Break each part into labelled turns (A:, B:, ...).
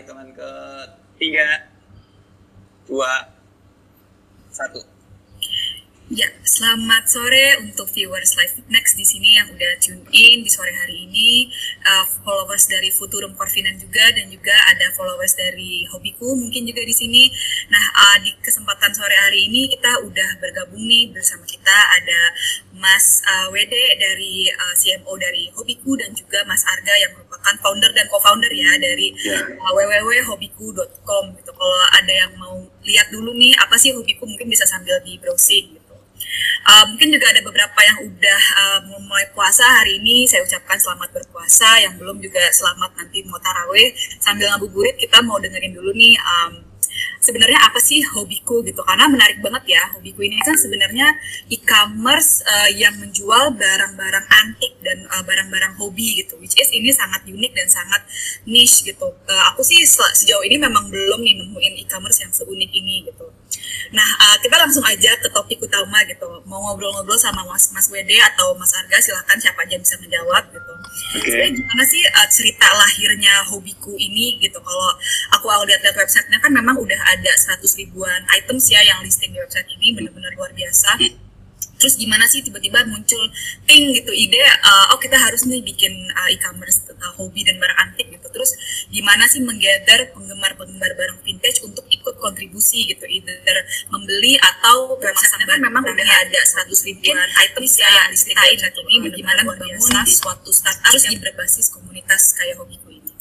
A: hitungan ke tiga dua satu
B: Ya, selamat sore untuk viewers Live Next di sini yang udah tune in di sore hari ini. Uh, followers dari Futurum Corvinan juga dan juga ada followers dari Hobiku mungkin juga di sini. Nah, uh, di kesempatan sore hari ini kita udah bergabung nih bersama kita ada Mas uh, WD dari uh, CMO dari Hobiku dan juga Mas Arga yang merupakan founder dan co-founder ya dari yeah. uh, www.hobiku.com gitu. Kalau ada yang mau lihat dulu nih apa sih Hobiku mungkin bisa sambil di browsing gitu. Uh, mungkin juga ada beberapa yang udah uh, mulai puasa hari ini. Saya ucapkan selamat berpuasa. Yang belum juga selamat nanti mau taraweh sambil ngabuburit. Kita mau dengerin dulu nih um, sebenarnya apa sih hobiku gitu karena menarik banget ya hobiku ini kan sebenarnya e-commerce uh, yang menjual barang-barang antik dan barang barang-barang hobi gitu which is ini sangat unik dan sangat niche gitu uh, aku sih sejauh ini memang belum nih nemuin e-commerce yang seunik ini gitu nah uh, kita langsung aja ke topik utama gitu. Mau ngobrol-ngobrol sama mas mas WD atau mas Arga silahkan siapa aja bisa menjawab gitu. Okay. gimana sih uh, cerita lahirnya hobiku ini gitu? Kalau aku awal lihat-lihat websitenya kan memang udah ada 100 ribuan items ya yang listing di website ini benar-benar luar biasa terus gimana sih tiba-tiba muncul ting gitu ide uh, oh kita harus nih bikin uh, e-commerce tentang hobi dan barang antik gitu. Terus gimana sih menggather penggemar-penggemar barang vintage untuk ikut kontribusi gitu either membeli atau bermasalah kan memang udah ada 100 ribuan items ya yang diceritain ini bagaimana membangun suatu startup terus yang berbasis komunitas kayak hobiku ini.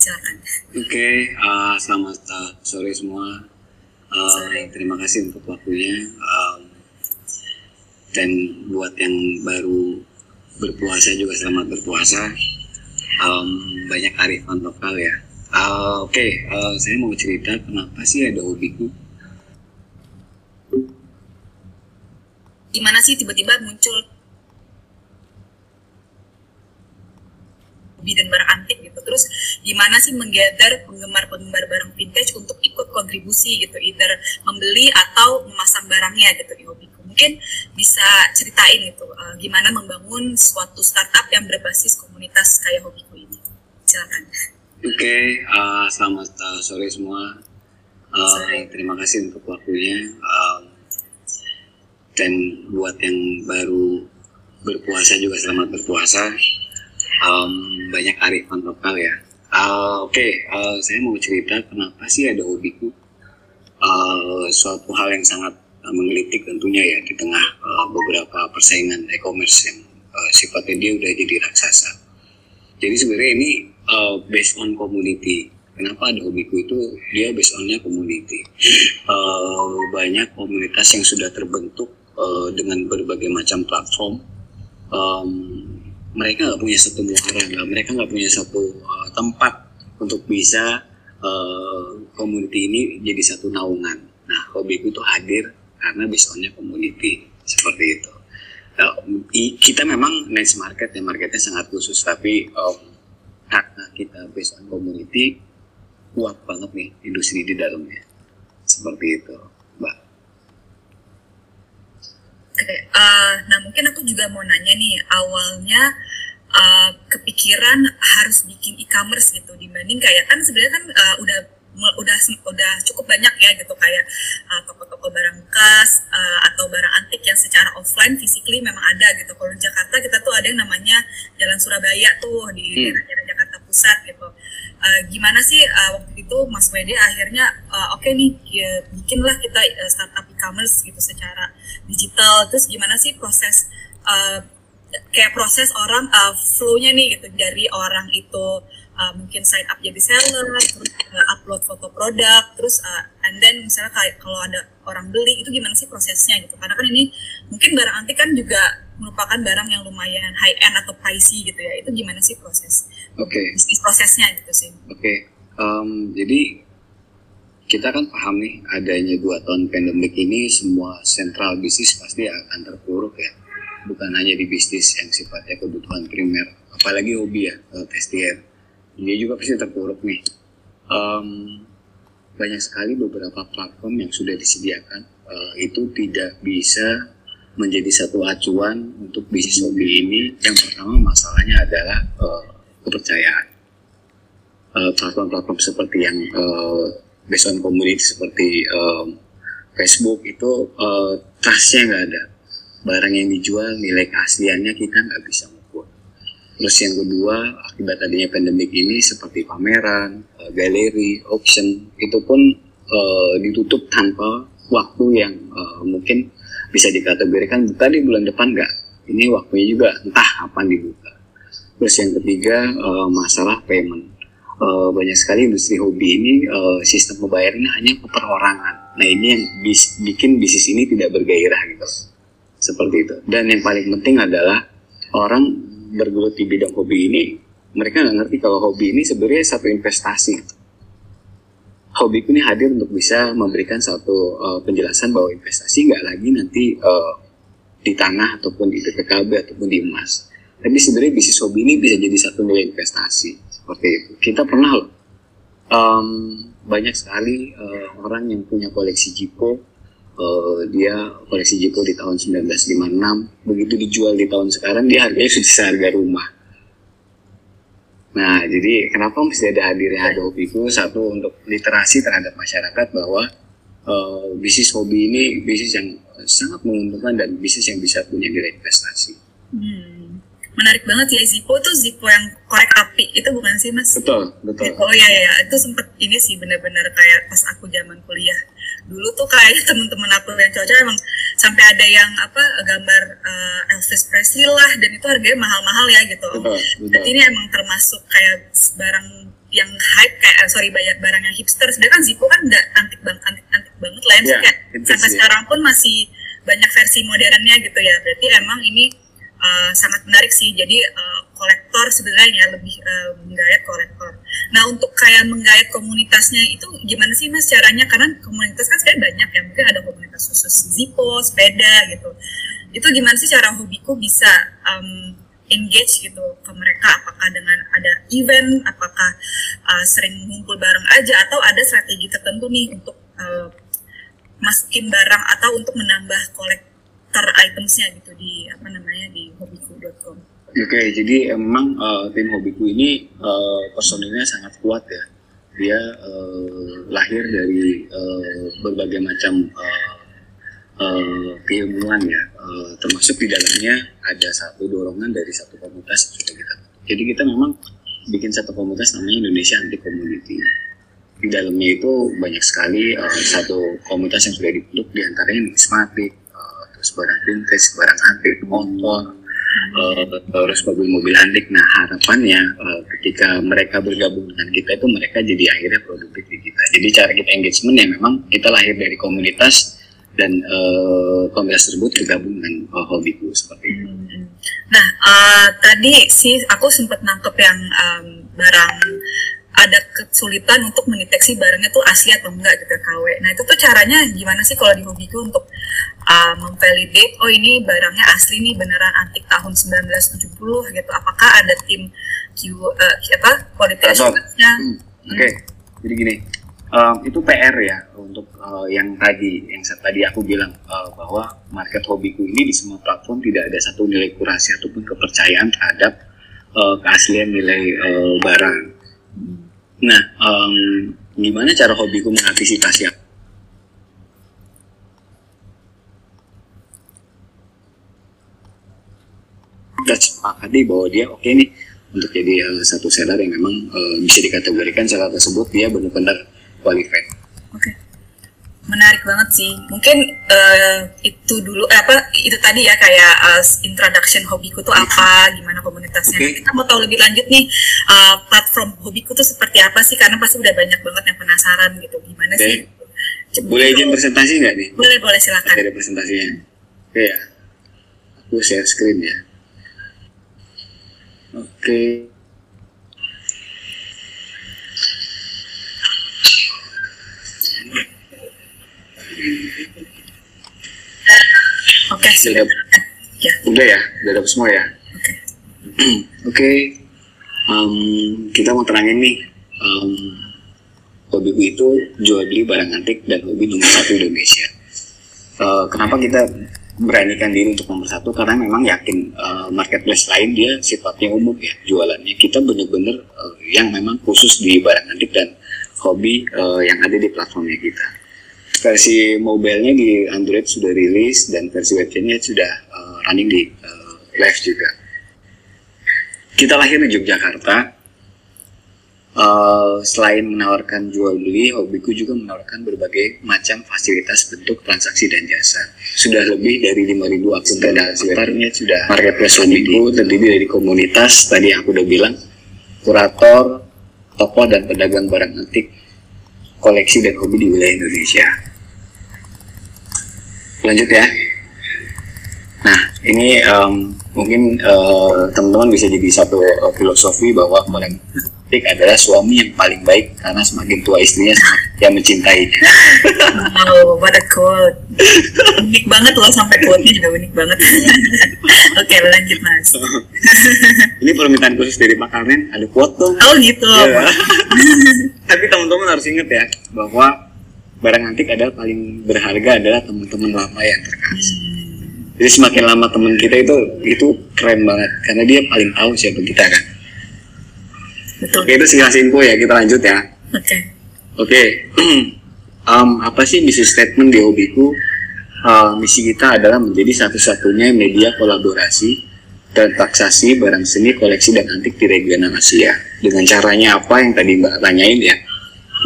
B: Silakan.
C: Oke okay, uh, selamat uh, sore semua. Uh, terima kasih untuk waktunya. Um, dan buat yang baru berpuasa juga selamat berpuasa um, banyak arifan lokal ya. Uh, oke okay, uh, saya mau cerita kenapa sih ada hobiku?
B: Gimana sih tiba-tiba muncul hobi dan barang antik gitu? Terus gimana sih menggather penggemar-penggemar barang vintage untuk ikut kontribusi gitu either membeli atau memasang barangnya gitu di hobiku mungkin bisa ceritain gitu uh, gimana membangun suatu startup yang berbasis komunitas kayak hobiku ini. Silakan.
C: Oke okay, uh, selamat uh, sore semua. Uh, terima kasih untuk waktunya. Uh, dan buat yang baru berpuasa juga selamat berpuasa. Um, banyak arifan lokal ya. Uh, oke okay, uh, saya mau cerita kenapa sih ada hobiku. Uh, suatu hal yang sangat uh, menggelitik tentunya ya di tengah uh, beberapa persaingan e-commerce yang uh, sifatnya dia udah jadi raksasa. Jadi sebenarnya ini uh, based on community. Kenapa ada hobiku itu dia based onnya community. Uh, banyak komunitas yang sudah terbentuk uh, dengan berbagai macam platform. Um, mereka nggak punya satu muara, mereka nggak punya satu uh, tempat untuk bisa uh, community ini jadi satu naungan. Nah, hobiku itu hadir karena based onnya community seperti itu. Nah, kita memang niche market ya marketnya sangat khusus tapi um, karena kita based on community kuat banget nih industri di dalamnya seperti itu, mbak.
B: Oke, uh, eh, nah mungkin aku juga mau nanya nih awalnya uh, kepikiran harus bikin e-commerce gitu dibanding kayak kan sebenarnya kan uh, udah udah udah cukup banyak ya gitu kayak uh, toko-toko barang bekas uh, atau barang antik yang secara offline physically memang ada gitu. Kalau di Jakarta kita tuh ada yang namanya Jalan Surabaya tuh di hmm. daerah Jakarta Pusat gitu. Uh, gimana sih uh, waktu itu Mas Wede akhirnya uh, oke okay nih ya, bikinlah kita uh, startup e-commerce gitu secara digital. Terus gimana sih proses uh, kayak proses orang uh, flow-nya nih gitu dari orang itu uh, mungkin sign up jadi seller, terus uh, upload foto produk, terus uh, and then misalnya kayak kalau ada orang beli itu gimana sih prosesnya gitu? Karena kan ini mungkin barang antik kan juga merupakan barang yang lumayan high end atau pricey gitu ya. Itu gimana sih proses?
C: Oke.
B: Okay. prosesnya gitu sih.
C: Oke. Okay. Um, jadi kita kan paham nih adanya dua tahun pandemik ini semua sentral bisnis pasti akan terpuruk ya bukan hanya di bisnis yang sifatnya kebutuhan primer apalagi hobi ya testier dia juga pasti terpuruk nih. Um, banyak sekali beberapa platform yang sudah disediakan uh, itu tidak bisa menjadi satu acuan untuk bisnis hobi ini. Yang pertama masalahnya adalah uh, kepercayaan. uh, platform-platform seperti yang uh, based on community seperti um, Facebook itu uh, trustnya nggak ada barang yang dijual nilai keasliannya kita nggak bisa terus yang kedua akibat adanya pandemik ini seperti pameran uh, galeri auction itu pun uh, ditutup tanpa waktu yang uh, mungkin bisa dikategorikan buka di bulan depan nggak. Ini waktunya juga entah kapan dibuka. Terus yang ketiga uh, masalah payment. Uh, banyak sekali industri hobi ini uh, sistem pembayarannya hanya perorangan nah ini yang bis, bikin bisnis ini tidak bergairah gitu. Seperti itu. Dan yang paling penting adalah orang bergelut di bidang hobi ini mereka nggak ngerti kalau hobi ini sebenarnya satu investasi hobiku ini hadir untuk bisa memberikan satu uh, penjelasan bahwa investasi nggak lagi nanti uh, di tanah ataupun di PPKB ataupun di emas. Tapi sebenarnya bisnis hobi ini bisa jadi satu nilai investasi seperti itu. Kita pernah loh um, banyak sekali uh, orang yang punya koleksi Jipo. Uh, dia koleksi Jipo di tahun 1956 begitu dijual di tahun sekarang dia harganya sudah seharga rumah Nah, jadi kenapa mesti ada hadirnya ada hobiku? Satu untuk literasi terhadap masyarakat bahwa uh, bisnis hobi ini bisnis yang sangat menguntungkan dan bisnis yang bisa punya nilai investasi.
B: Hmm. Menarik banget ya Zippo tuh Zippo yang korek api itu bukan sih mas?
C: Betul, betul.
B: Oh iya iya itu sempet ini sih benar-benar kayak pas aku zaman kuliah dulu tuh kayak temen-temen aku yang cocok emang sampai ada yang apa gambar uh, Elvis Presley lah dan itu harganya mahal-mahal ya gitu.
C: Betul, betul.
B: ini emang termasuk kayak barang yang hype kayak eh, sorry banyak barang yang hipster. Sedangkan Zippo kan nggak antik banget antik antik banget lah ya.
C: Yeah,
B: kayak
C: itu
B: sampai sekarang pun masih banyak versi modernnya gitu ya. Berarti emang ini uh, sangat menarik sih. Jadi uh, kolektor sebenarnya lebih uh, menggayat kolektor. Nah untuk kayak menggayat komunitasnya itu gimana sih mas caranya? Karena komunitas kan sebenarnya banyak ya. Mungkin ada komunitas khusus Zippo, sepeda gitu. Itu gimana sih cara hobiku bisa um, engage gitu ke mereka? Apakah dengan ada event? Apakah uh, sering ngumpul bareng aja? Atau ada strategi tertentu nih untuk uh, masukin barang atau untuk menambah kolektor itemsnya gitu di apa namanya di hobiku.com.
C: Oke, jadi emang uh, tim hobiku ini uh, personilnya sangat kuat ya. Dia uh, lahir dari uh, berbagai macam uh, uh, keilmuan ya, uh, termasuk di dalamnya ada satu dorongan dari satu komunitas kita. Jadi kita memang bikin satu komunitas namanya Indonesia Anti Community. Di dalamnya itu banyak sekali uh, satu komunitas yang sudah dibentuk di antaranya numismatik, uh, terus barang vintage, barang antik, motor, uh, mobil-mobil antik. Nah harapannya uh, ketika mereka bergabung dengan kita itu mereka jadi akhirnya produktif di kita. Jadi cara kita engagement ya memang kita lahir dari komunitas dan uh, komunitas tersebut bergabung dengan uh, hobiku seperti itu.
B: Hmm. Nah, uh, tadi sih aku sempat nangkep yang um, barang ada kesulitan untuk mendeteksi barangnya tuh asli atau enggak gitu KW. Nah itu tuh caranya gimana sih kalau di hobiku untuk uh, memvalidate oh ini barangnya asli nih beneran antik tahun 1970 gitu. Apakah ada tim Q uh, apa quality assurance-nya?
C: Hmm, Oke, jadi gini, um, itu PR ya untuk uh, yang tadi, yang tadi aku bilang uh, bahwa market hobiku ini di semua platform tidak ada satu nilai kurasi ataupun kepercayaan terhadap uh, keaslian nilai uh, barang. Nah, um, gimana cara hobiku mengantisipasi kita sepakati bahwa dia oke nih untuk jadi uh, satu seller yang memang uh, bisa dikategorikan seller tersebut dia benar-benar qualified.
B: Oke. Menarik banget sih. Mungkin eh, itu dulu eh, apa itu tadi ya kayak eh, introduction hobiku tuh apa, gimana komunitasnya.
C: Oke.
B: kita mau tahu lebih lanjut nih eh, platform hobiku tuh seperti apa sih? Karena pasti udah banyak banget yang penasaran gitu. Gimana
C: Oke.
B: sih? Coba
C: Boleh izin presentasi nggak nih?
B: Boleh boleh silakan.
C: Ada presentasinya. Oke ya. Aku share screen ya. Oke.
B: Oke, sudah.
C: Sudah.
B: Ya.
C: Udah ya, udah dapet semua ya.
B: Oke.
C: Oke, Em, kita mau terangin nih. em, hobiku itu jual beli barang antik dan hobi nomor satu Indonesia. Eh, kenapa kita beranikan diri untuk nomor satu karena memang yakin uh, marketplace lain dia sifatnya umum ya jualannya kita bener-bener uh, yang memang khusus di barang antik dan hobi uh, yang ada di platformnya kita versi mobilenya di Android sudah rilis dan versi websitenya sudah uh, running di uh, live juga kita lahir di Yogyakarta Uh, selain menawarkan jual beli, hobiku juga menawarkan berbagai macam fasilitas bentuk transaksi dan jasa. Sudah lebih dari 5.000 akun transaksi webnya sudah marketplace hobiku terdiri dari komunitas tadi aku udah bilang, kurator, toko dan pedagang barang antik, koleksi dan hobi di wilayah Indonesia. Lanjut ya. Nah, ini um, mungkin uh, teman-teman bisa jadi satu uh, filosofi bahwa politik adalah suami yang paling baik karena semakin tua istrinya yang mencintai.
B: Wow, what a quote. Unik banget loh sampai quote-nya juga unik banget. Oke, lanjut Mas.
C: Ini permintaan khusus dari Pak Karmen, ada quote dong.
B: Oh gitu.
C: Ya. Tapi teman-teman harus ingat ya bahwa barang antik adalah paling berharga adalah teman-teman lama yang terkasih. Hmm jadi semakin lama teman kita itu itu keren banget karena dia paling tahu siapa kita kan
B: Betul.
C: oke itu kasih info ya kita lanjut ya
B: oke okay.
C: oke okay. um, apa sih misi statement di hobiku uh, misi kita adalah menjadi satu-satunya media kolaborasi dan taksasi barang seni koleksi dan antik di regional Asia dengan caranya apa yang tadi mbak tanyain ya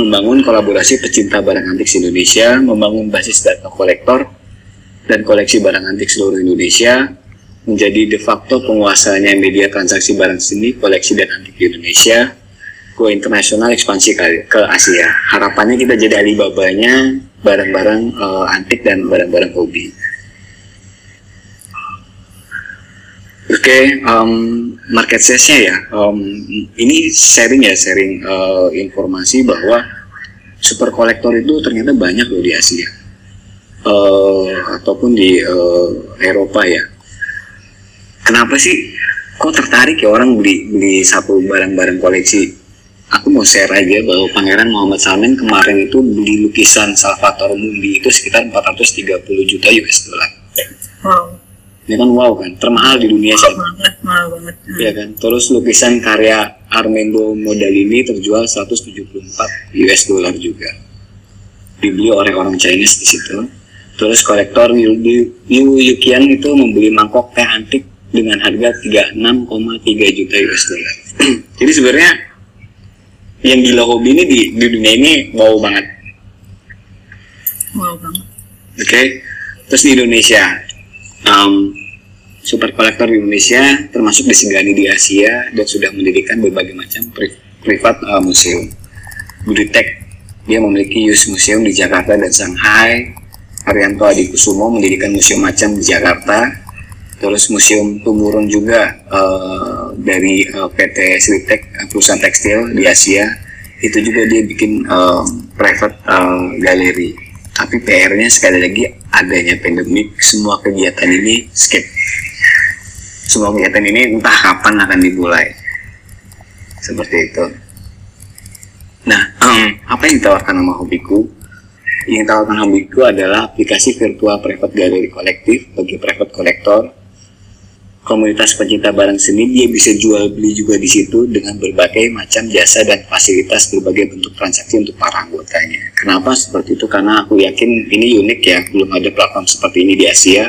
C: membangun kolaborasi pecinta barang antik Indonesia membangun basis data kolektor dan koleksi barang antik seluruh Indonesia menjadi de facto penguasanya media transaksi barang seni, koleksi dan antik di Indonesia, go internasional ekspansi ke, Asia. Harapannya kita jadi Alibabanya barang-barang uh, antik dan barang-barang hobi. Oke, okay, um, market size-nya ya. Um, ini sharing ya, sharing uh, informasi bahwa super kolektor itu ternyata banyak loh di Asia uh, ataupun di uh, Eropa ya. Kenapa sih kok tertarik ya orang beli beli satu barang-barang koleksi? Aku mau share aja bahwa Pangeran Muhammad Salman kemarin itu beli lukisan Salvatore Mundi itu sekitar 430 juta US dollar.
B: Wow.
C: Ini kan wow kan, termahal di dunia
B: sih. banget, mahal banget.
C: Iya kan. Terus lukisan karya Armando Modalini terjual 174 US dollar juga. Dibeli oleh orang Chinese di situ Terus kolektor Yu, Yu Yukian itu membeli mangkok teh antik dengan harga 36,3 juta US dollar. Jadi sebenarnya yang gila hobi ini di, di dunia ini wow banget.
B: Wow banget.
C: Oke, okay. terus di Indonesia, um, super kolektor di Indonesia termasuk disegani di Asia dan sudah mendirikan berbagai macam pri privat uh, museum. Buditek dia memiliki Yus Museum di Jakarta dan Shanghai, Haryanto Adikusumo mendirikan museum macam di Jakarta. Terus museum Tumurun juga uh, dari uh, PT Sritek perusahaan tekstil di Asia. Itu juga dia bikin uh, private uh, galeri. Tapi PR-nya sekali lagi adanya pandemik. Semua kegiatan ini skip semua kegiatan ini entah kapan akan dimulai seperti itu nah um, apa yang ditawarkan sama hobiku yang ditawarkan Hambiku adalah aplikasi virtual private gallery kolektif bagi private kolektor. Komunitas pencinta barang seni dia bisa jual beli juga di situ dengan berbagai macam jasa dan fasilitas berbagai bentuk transaksi untuk para anggotanya. Kenapa seperti itu? Karena aku yakin ini unik ya, belum ada platform seperti ini di Asia.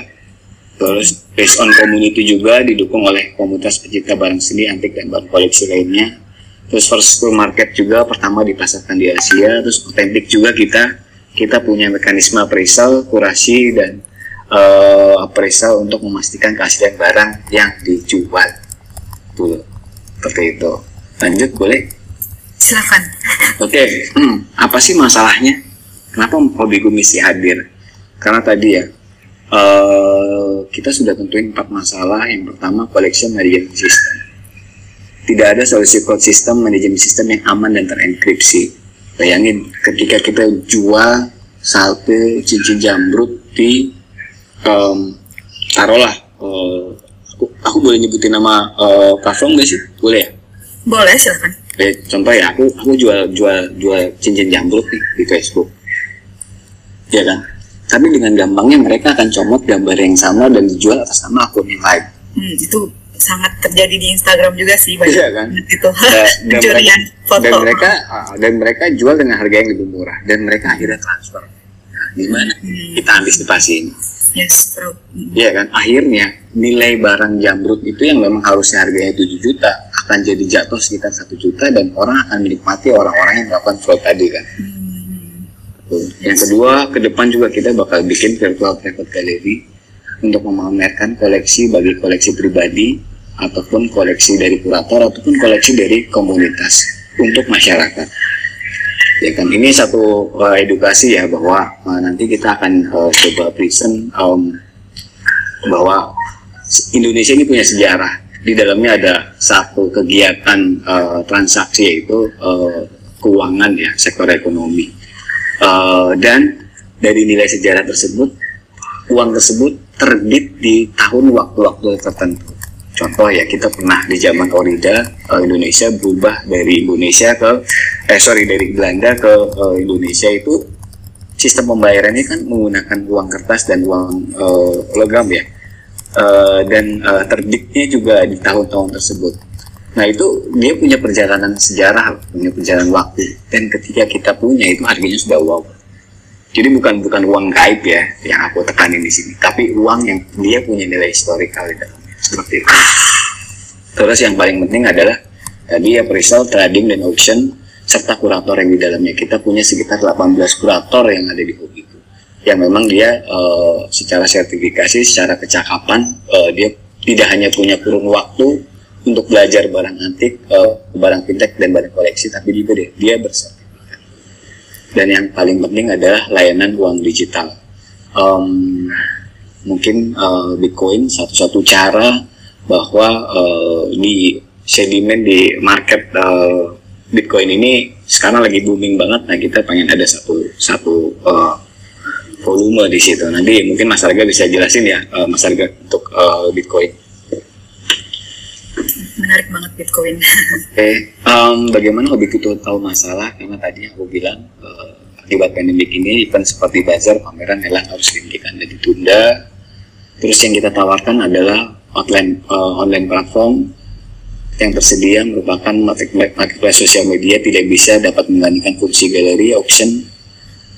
C: Terus based on community juga didukung oleh komunitas pencinta barang seni, antik dan barang koleksi lainnya. Terus first school market juga pertama dipasarkan di Asia, terus otentik juga kita kita punya mekanisme appraisal, kurasi dan uh, appraisal untuk memastikan keaslian barang yang dijual. Tuh, seperti itu. Lanjut boleh?
B: Silakan.
C: Oke, okay. hmm, apa sih masalahnya? Kenapa hobi gue mesti hadir? Karena tadi ya, uh, kita sudah tentuin empat masalah. Yang pertama, collection management system. Tidak ada solusi code system manajemen sistem yang aman dan terenkripsi bayangin ketika kita jual satu cincin jamrut di um, taruhlah uh, aku, aku boleh nyebutin nama uh, platform gak sih? Boleh ya?
B: Boleh silakan.
C: Eh, contoh ya aku aku jual jual jual cincin jamrut nih di Facebook. Ya kan tapi dengan gampangnya mereka akan comot gambar yang sama dan dijual atas nama akun yang lain.
B: Hmm, itu sangat terjadi di Instagram juga sih banyak
C: Iya kan?
B: itu
C: Dan, dan,
B: foto.
C: dan mereka ah, dan mereka jual dengan harga yang lebih murah dan mereka akhirnya transfer. Nah, gimana
B: Hmm.
C: kita antisipasi ini?
B: Yes, bro. Hmm.
C: Iya kan? Akhirnya nilai barang jamrut itu yang memang harusnya harganya 7 juta akan jadi jatuh sekitar satu juta dan orang akan menikmati orang-orang yang melakukan fraud tadi kan.
B: Hmm.
C: Yang kedua, ke depan juga kita bakal bikin virtual private gallery untuk memamerkan koleksi bagi koleksi pribadi ataupun koleksi dari kurator ataupun koleksi dari komunitas untuk masyarakat. Ya kan, ini satu uh, edukasi ya bahwa uh, nanti kita akan uh, coba present um, bahwa Indonesia ini punya sejarah. Di dalamnya ada satu kegiatan uh, transaksi yaitu uh, keuangan ya, sektor ekonomi. Uh, dan dari nilai sejarah tersebut, uang tersebut terbit di tahun waktu-waktu tertentu. Contoh ya kita pernah di zaman Orida uh, Indonesia berubah dari Indonesia ke eh sorry dari Belanda ke uh, Indonesia itu sistem pembayarannya kan menggunakan uang kertas dan uang uh, logam ya Uh, dan uh, terbitnya juga di tahun-tahun tersebut. Nah itu dia punya perjalanan sejarah, punya perjalanan waktu. Dan ketika kita punya itu harganya sudah wow. Jadi bukan bukan uang gaib ya yang aku tekanin di sini, tapi uang yang dia punya nilai historikal di dalamnya. Seperti itu. Terus yang paling penting adalah tadi appraisal, trading dan auction serta kurator yang di dalamnya. Kita punya sekitar 18 kurator yang ada di hobi itu yang memang dia uh, secara sertifikasi, secara kecakapan uh, dia tidak hanya punya kurun waktu untuk belajar barang antik, uh, barang fintech dan barang koleksi, tapi juga dia, dia bersertifikat. Dan yang paling penting adalah layanan uang digital. Um, mungkin uh, Bitcoin satu-satu cara bahwa uh, di sedimen di market uh, Bitcoin ini sekarang lagi booming banget. Nah kita pengen ada satu satu uh, volume di situ. Nanti mungkin Mas Arga bisa jelasin ya, uh, Mas Arga untuk uh, Bitcoin.
B: Menarik banget Bitcoin.
C: Oke, um, bagaimana hobi itu tahu masalah? Karena tadi aku bilang uh, akibat pandemik ini event seperti bazar, pameran, lelang harus dihentikan dan ditunda. Terus yang kita tawarkan adalah online uh, online platform yang tersedia merupakan marketplace, marketplace sosial media tidak bisa dapat menggantikan fungsi galeri, auction,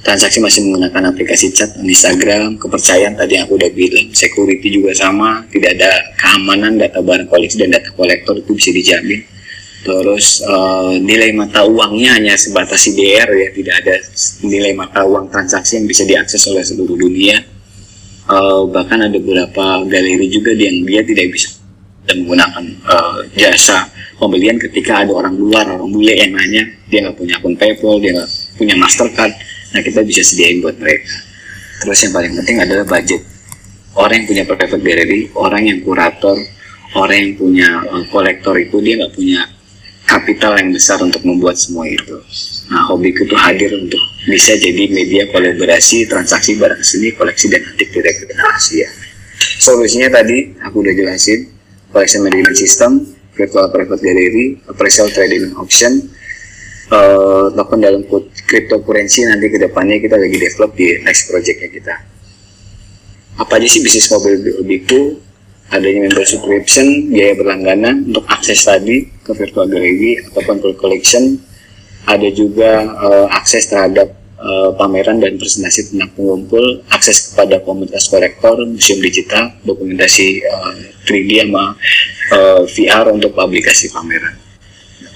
C: transaksi masih menggunakan aplikasi chat Instagram, kepercayaan tadi yang aku udah bilang, security juga sama, tidak ada keamanan data barang koleksi dan data kolektor itu bisa dijamin. Terus uh, nilai mata uangnya hanya sebatas CDR ya, tidak ada nilai mata uang transaksi yang bisa diakses oleh seluruh dunia. Uh, bahkan ada beberapa galeri juga yang dia tidak bisa dan menggunakan uh, jasa pembelian ketika ada orang luar, orang bule yang nanya, dia nggak punya akun PayPal, dia nggak punya Mastercard, Nah kita bisa sediain buat mereka. Terus yang paling penting adalah budget. Orang yang punya private gallery, orang yang kurator, orang yang punya uh, kolektor itu dia nggak punya kapital yang besar untuk membuat semua itu. Nah hobiku itu hadir untuk bisa jadi media kolaborasi, transaksi barang seni, koleksi dan antik direct generasi ya. Solusinya tadi aku udah jelasin, collection management system, virtual private gallery, appraisal trading auction, token dalam cryptocurrency nanti ke depannya kita lagi develop di next projectnya kita. Apa aja sih bisnis mobil Biku? Adanya member subscription, biaya berlangganan untuk akses tadi ke virtual gallery ataupun full collection. Ada juga uh, akses terhadap uh, pameran dan presentasi tentang pengumpul, akses kepada komunitas kolektor, museum digital, dokumentasi uh, 3D sama uh, VR untuk publikasi pameran.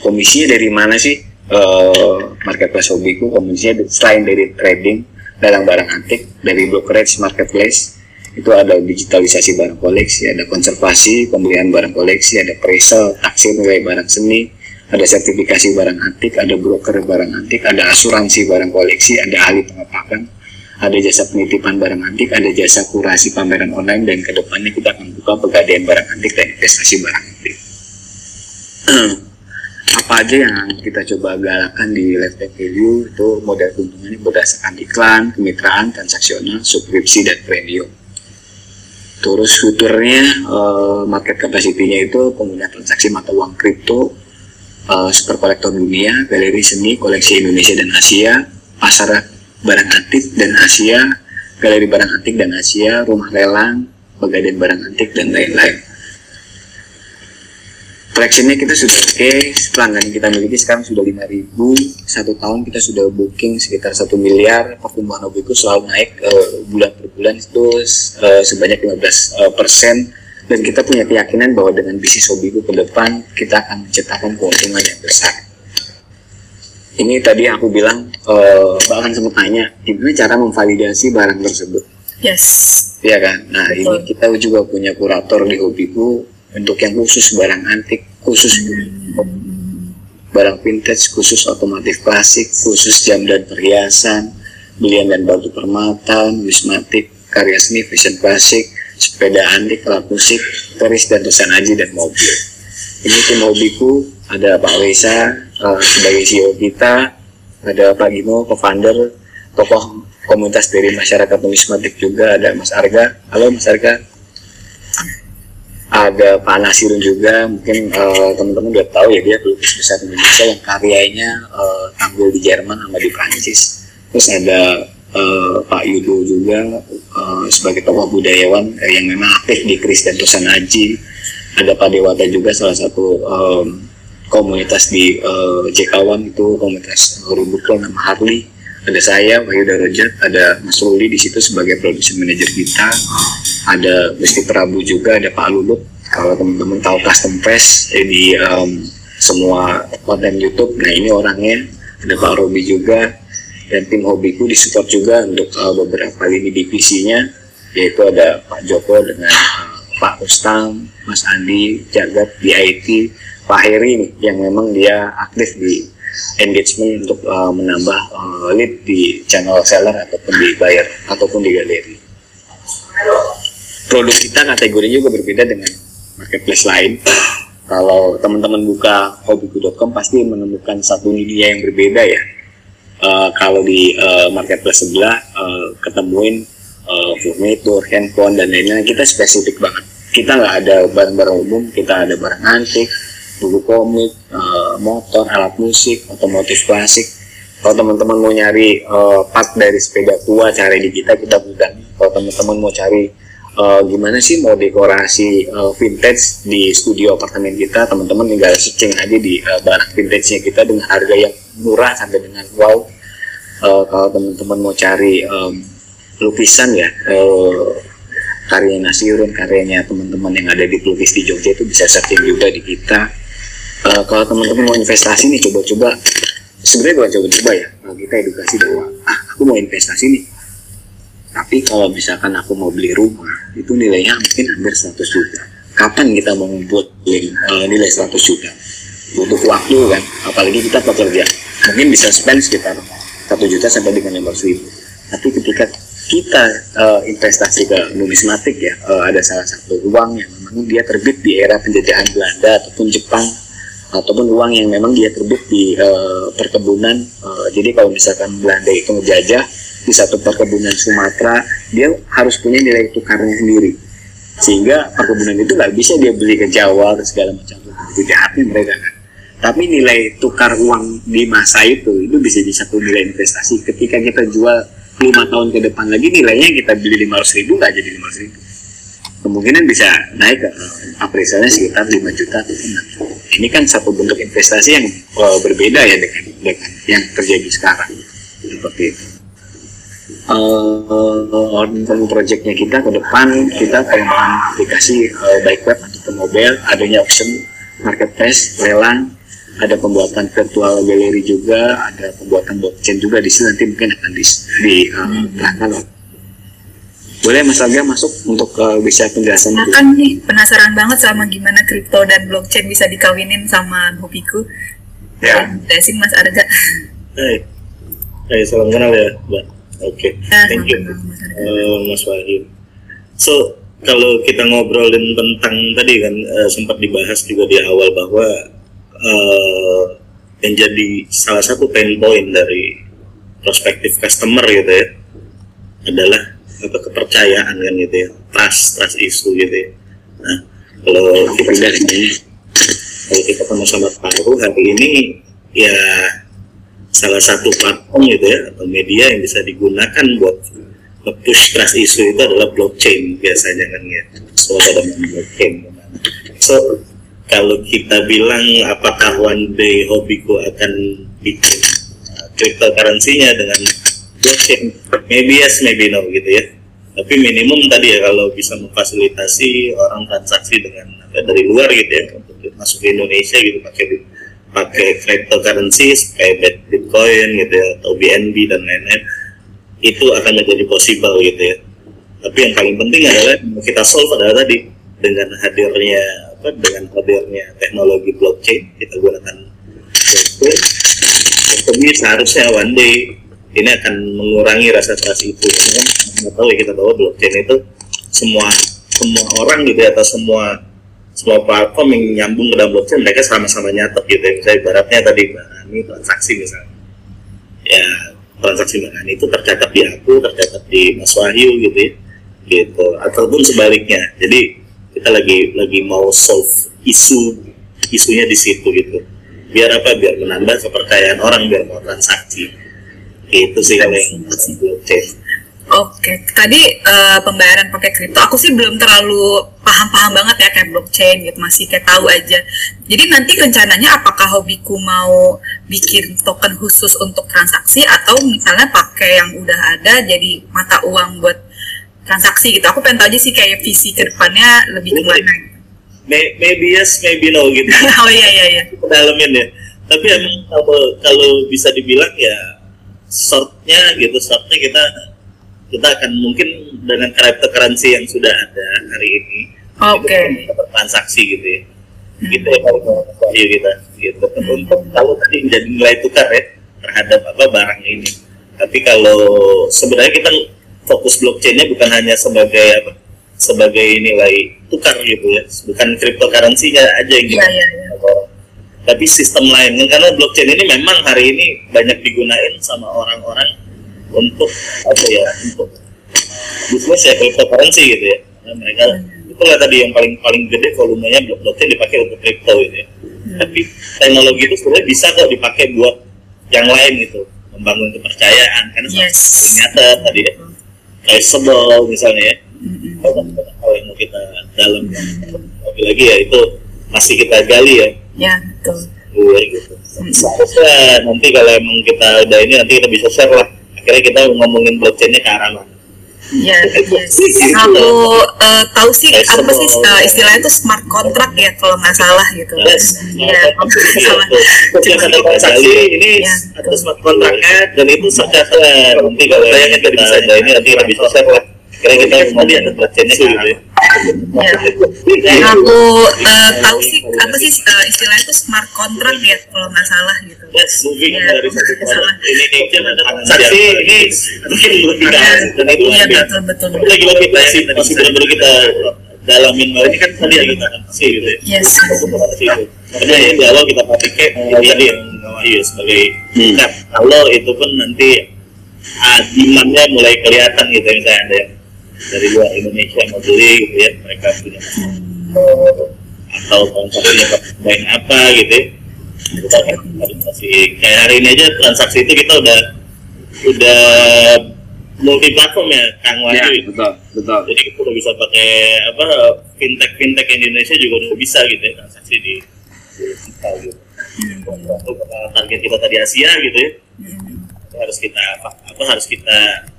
C: Komisinya dari mana sih? Uh, marketplace hobiku komisinya selain dari trading dalam barang antik dari brokerage marketplace itu ada digitalisasi barang koleksi ada konservasi pembelian barang koleksi ada appraisal taksir nilai barang seni ada sertifikasi barang antik ada broker barang antik ada asuransi barang koleksi ada ahli pengetahuan ada jasa penitipan barang antik ada jasa kurasi pameran online dan ke depannya kita akan buka pegadaian barang antik dan investasi barang antik apa aja yang kita coba galakan di lifetime value itu modal keuntungannya berdasarkan iklan, kemitraan, transaksional, subskripsi dan premium. Terus futurnya uh, market capacity-nya itu pengguna transaksi mata uang kripto, uh, super kolektor dunia, galeri seni, koleksi Indonesia dan Asia, pasar barang antik dan Asia, galeri barang antik dan Asia, rumah lelang, pegadaian barang antik dan lain-lain. Collectionnya kita sudah oke, okay. pelanggan kita miliki sekarang sudah 5000 satu tahun kita sudah booking sekitar satu miliar, pertumbuhan hobiku selalu naik uh, bulan per bulan itu uh, sebanyak 15 uh, persen dan kita punya keyakinan bahwa dengan bisnis hobiku ke depan kita akan menciptakan keuntungan yang besar. Ini tadi aku bilang uh, bahkan sempat tanya gimana cara memvalidasi barang tersebut.
B: Yes.
C: Iya kan. Nah Betul. ini kita juga punya kurator di hobiku untuk yang khusus barang antik, khusus barang vintage, khusus otomotif klasik, khusus jam dan perhiasan, belian dan batu permata, numismatik, karya seni, fashion klasik, sepeda antik, alat musik, keris dan tulisan aji dan mobil. Ini tim hobiku, ada Pak Wesa uh, sebagai CEO kita, ada Pak Gimo, co-founder, tokoh komunitas dari masyarakat numismatik juga, ada Mas Arga. Halo Mas Arga ada Pak Nasirun juga mungkin uh, teman-teman udah tahu ya dia pelukis besar Indonesia yang karyanya uh, tampil di Jerman sama di Prancis. Terus ada uh, Pak Yudo juga uh, sebagai tokoh budayawan uh, yang memang aktif di Kris dan Aji ada Pak Dewata juga salah satu um, komunitas di uh, Jekawan itu komunitas Rubuklo nama Harley ada saya Pak Yuda Rojat ada Mas Ruli di situ sebagai production manager kita. Ada Gusti Prabu juga ada Pak Lulut kalau teman-teman tahu custom press eh, di um, semua konten YouTube. Nah ini orangnya. Ada Pak Robi juga. Dan tim hobiku disupport juga untuk uh, beberapa lini divisinya. Yaitu ada Pak Joko dengan uh, Pak Ustang, Mas Andi, Jagat di Pak Heri yang memang dia aktif di engagement untuk uh, menambah uh, lead di channel seller ataupun di buyer ataupun di galeri produk kita kategori juga berbeda dengan marketplace lain. Kalau teman-teman buka hobiku.com pasti menemukan satu dunia yang berbeda ya. Uh, kalau di uh, marketplace sebelah uh, ketemuin uh, furnitur, handphone dan lain-lain kita spesifik banget. Kita nggak ada barang-barang umum, kita ada barang antik, buku komik, uh, motor, alat musik, otomotif klasik. Kalau teman-teman mau nyari uh, part dari sepeda tua cari di kita kita mudah. Kalau teman-teman mau cari uh, gimana sih mau dekorasi uh, vintage di studio apartemen kita teman-teman tinggal searching aja di uh, barang vintage-nya kita dengan harga yang murah sampai dengan wow uh, kalau teman-teman mau cari um, lukisan ya uh, karya Nasirun karyanya teman-teman yang ada di pelukis di Jogja itu bisa searching juga di kita uh, kalau teman-teman mau investasi nih coba-coba. Sebenarnya bukan coba-coba ya kita edukasi bahwa ah aku mau investasi nih. Tapi kalau misalkan aku mau beli rumah itu nilainya mungkin hampir 100 juta. Kapan kita mau uh, nilai 100 juta? Butuh waktu kan apalagi kita pekerja mungkin bisa spend sekitar 1 juta sampai dengan 500 ribu. Tapi ketika kita uh, investasi ke numismatik ya uh, ada salah satu uang yang memang dia terbit di era penjajahan Belanda ataupun Jepang ataupun uang yang memang dia terbit di uh, perkebunan. Uh, jadi kalau misalkan Belanda itu ngejajah di satu perkebunan Sumatera dia harus punya nilai tukarnya sendiri. Sehingga perkebunan itu nggak bisa dia beli ke Jawa ke segala macam. Itu jahatnya mereka kan. Tapi nilai tukar uang di masa itu itu bisa jadi satu nilai investasi. Ketika kita jual lima tahun ke depan lagi nilainya kita beli lima ratus ribu nggak jadi lima ratus ribu kemungkinan bisa naik ke apresialnya sekitar 5 juta. Atau ini kan satu bentuk investasi yang uh, berbeda ya dengan dengan yang terjadi sekarang. Seperti itu. Uh, tentang proyeknya kita ke depan kita pengembangan aplikasi uh, baik web ataupun mobile adanya auction marketplace lelang ada pembuatan virtual gallery juga ada pembuatan blockchain juga di sini nanti mungkin akan di, di uh, boleh Mas Aga masuk untuk uh, bisa penjelasan
B: nah, kan nih penasaran banget sama gimana kripto dan blockchain bisa dikawinin sama hobiku. Ya. Jelasin Mas Arga.
D: Hai, hey, salam kenal ya Mbak. Oke, okay. thank you, uh, Mas Wahid. So, kalau kita ngobrolin tentang tadi kan uh, sempat dibahas juga di awal bahwa uh, yang jadi salah satu pain point dari prospektif customer gitu ya adalah apa kepercayaan kan gitu ya. Trust trust isu gitu ya. Nah kalau kita dari kalau kita sama-sama tahu hari ini ya salah satu platform gitu ya atau media yang bisa digunakan buat push trust isu itu adalah blockchain biasanya kan ya. Semua pada blockchain. So kalau kita bilang apakah one day hobiku akan bikin cryptocurrency-nya dengan blockchain maybe yes maybe no gitu ya. Tapi minimum tadi ya kalau bisa memfasilitasi orang transaksi dengan dari luar gitu ya untuk masuk ke Indonesia gitu pakai pakai cryptocurrency kayak Bitcoin gitu ya atau BNB dan lain-lain itu akan menjadi possible gitu ya. Tapi yang paling penting adalah kita solve adalah tadi dengan hadirnya apa dengan hadirnya teknologi blockchain kita gunakan blockchain jadi seharusnya one day ini akan mengurangi rasa trust itu kan kita tahu ya kita bahwa blockchain itu semua semua orang gitu ya atau semua semua platform yang nyambung ke dalam blockchain mereka sama-sama nyatet gitu ya misalnya ibaratnya tadi ini transaksi misalnya ya transaksi Mbak Ani itu tercatat di aku, tercatat di Mas Wahyu gitu ya, gitu. Ataupun sebaliknya. Jadi kita lagi lagi mau solve isu isunya di situ gitu. Biar apa? Biar menambah kepercayaan orang biar mau transaksi. Itu sih kalau yang blockchain.
B: Oke, tadi uh, pembayaran pakai kripto, aku sih belum terlalu paham-paham banget ya kayak blockchain gitu, masih kayak tahu aja. Jadi nanti rencananya apakah hobiku mau bikin token khusus untuk transaksi atau misalnya pakai yang udah ada jadi mata uang buat transaksi gitu. Aku pengen tahu aja sih kayak visi ke depannya lebih ke mana gitu.
D: Maybe yes, maybe no gitu.
B: oh iya iya iya.
D: Dalamin ya. Tapi emang kalau kalau bisa dibilang ya shortnya gitu, shortnya kita kita akan mungkin dengan cryptocurrency yang sudah ada hari ini
B: oke okay.
D: transaksi gitu ya hmm. gitu ya kalau value kita gitu hmm. untuk kalau tadi menjadi nilai tukar ya terhadap apa barang ini tapi kalau sebenarnya kita fokus blockchainnya bukan hanya sebagai apa sebagai nilai tukar gitu ya bukan cryptocurrency-nya aja yang kita
B: yeah, yeah, yeah.
D: Tapi sistem lain karena blockchain ini memang hari ini banyak digunain sama orang-orang untuk apa ya untuk bisnis ya cryptocurrency gitu ya. Nah, mereka itu lah tadi yang paling paling gede volumenya blockchain dipakai untuk crypto gitu ya. Hmm. tapi teknologi itu sebenarnya bisa kok dipakai buat yang lain gitu. Membangun kepercayaan karena yes. ternyata tadi ya. Traceable misalnya ya. Hmm. kalau yang mau kita dalam lagi lagi ya itu masih kita gali ya
B: ya betul
D: gitu. Hmm. Seharusnya nanti kalau emang kita udah ini nanti kita bisa share lah. Akhirnya kita ngomongin blockchainnya ke arah mana.
B: Ya, yes. Aku uh, tahu sih apa sih uh, istilahnya itu smart contract ya kalau nggak salah gitu.
D: Yes. Ya, kalau nggak salah. Setiap ada transaksi. Ini ya, ada smart contractnya dan itu secara nanti kalau yang kita bisa ada ini nanti kita bisa share lah. Kira kita tadi ada blockchainnya gitu ya.
B: Ya. Yang aku uh, tahu sih apa sih uh, istilahnya itu smart contract ya kalau nggak salah gitu.
D: Yes, moving ya, dari satu ini transaksi ini mungkin belum dan itu
B: ya, betul betul.
D: Itu lagi lagi masih masih benar kita dalamin bahwa ini kan tadi yang kita sih gitu ya.
B: Yes.
D: Karena ya di awal kita pakai tadi yang iya sebagai hmm. kalau itu pun nanti uh, demandnya mulai kelihatan gitu misalnya ada yang dari luar Indonesia mau beli gitu ya mereka punya atau transaksinya main apa gitu ya. Kita transaksi kayak hari ini aja transaksi itu kita udah udah multi platform ya Kang Wahyu.
C: Ya, betul betul.
D: Jadi kita udah bisa pakai apa fintech fintech Indonesia juga udah bisa gitu ya transaksi di digital gitu. Untuk target kita tadi Asia gitu ya. Harus kita apa harus kita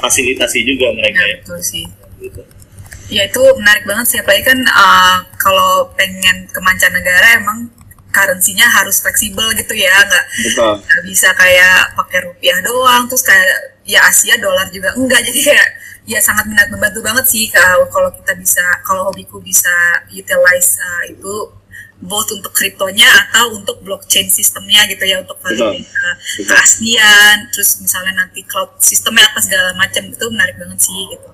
D: fasilitasi juga mereka ya.
B: Betul sih. Gitu. Ya itu menarik banget sih, apalagi kan uh, kalau pengen ke mancanegara emang currency-nya harus fleksibel gitu ya, nggak nggak bisa kayak pakai rupiah doang, terus kayak ya Asia dolar juga enggak, jadi kayak ya sangat membantu banget sih kalau kalau kita bisa kalau hobiku bisa utilize uh, itu both untuk kriptonya atau untuk blockchain sistemnya gitu ya untuk validasi keaslian terus misalnya nanti cloud sistemnya apa segala macam itu menarik banget sih gitu.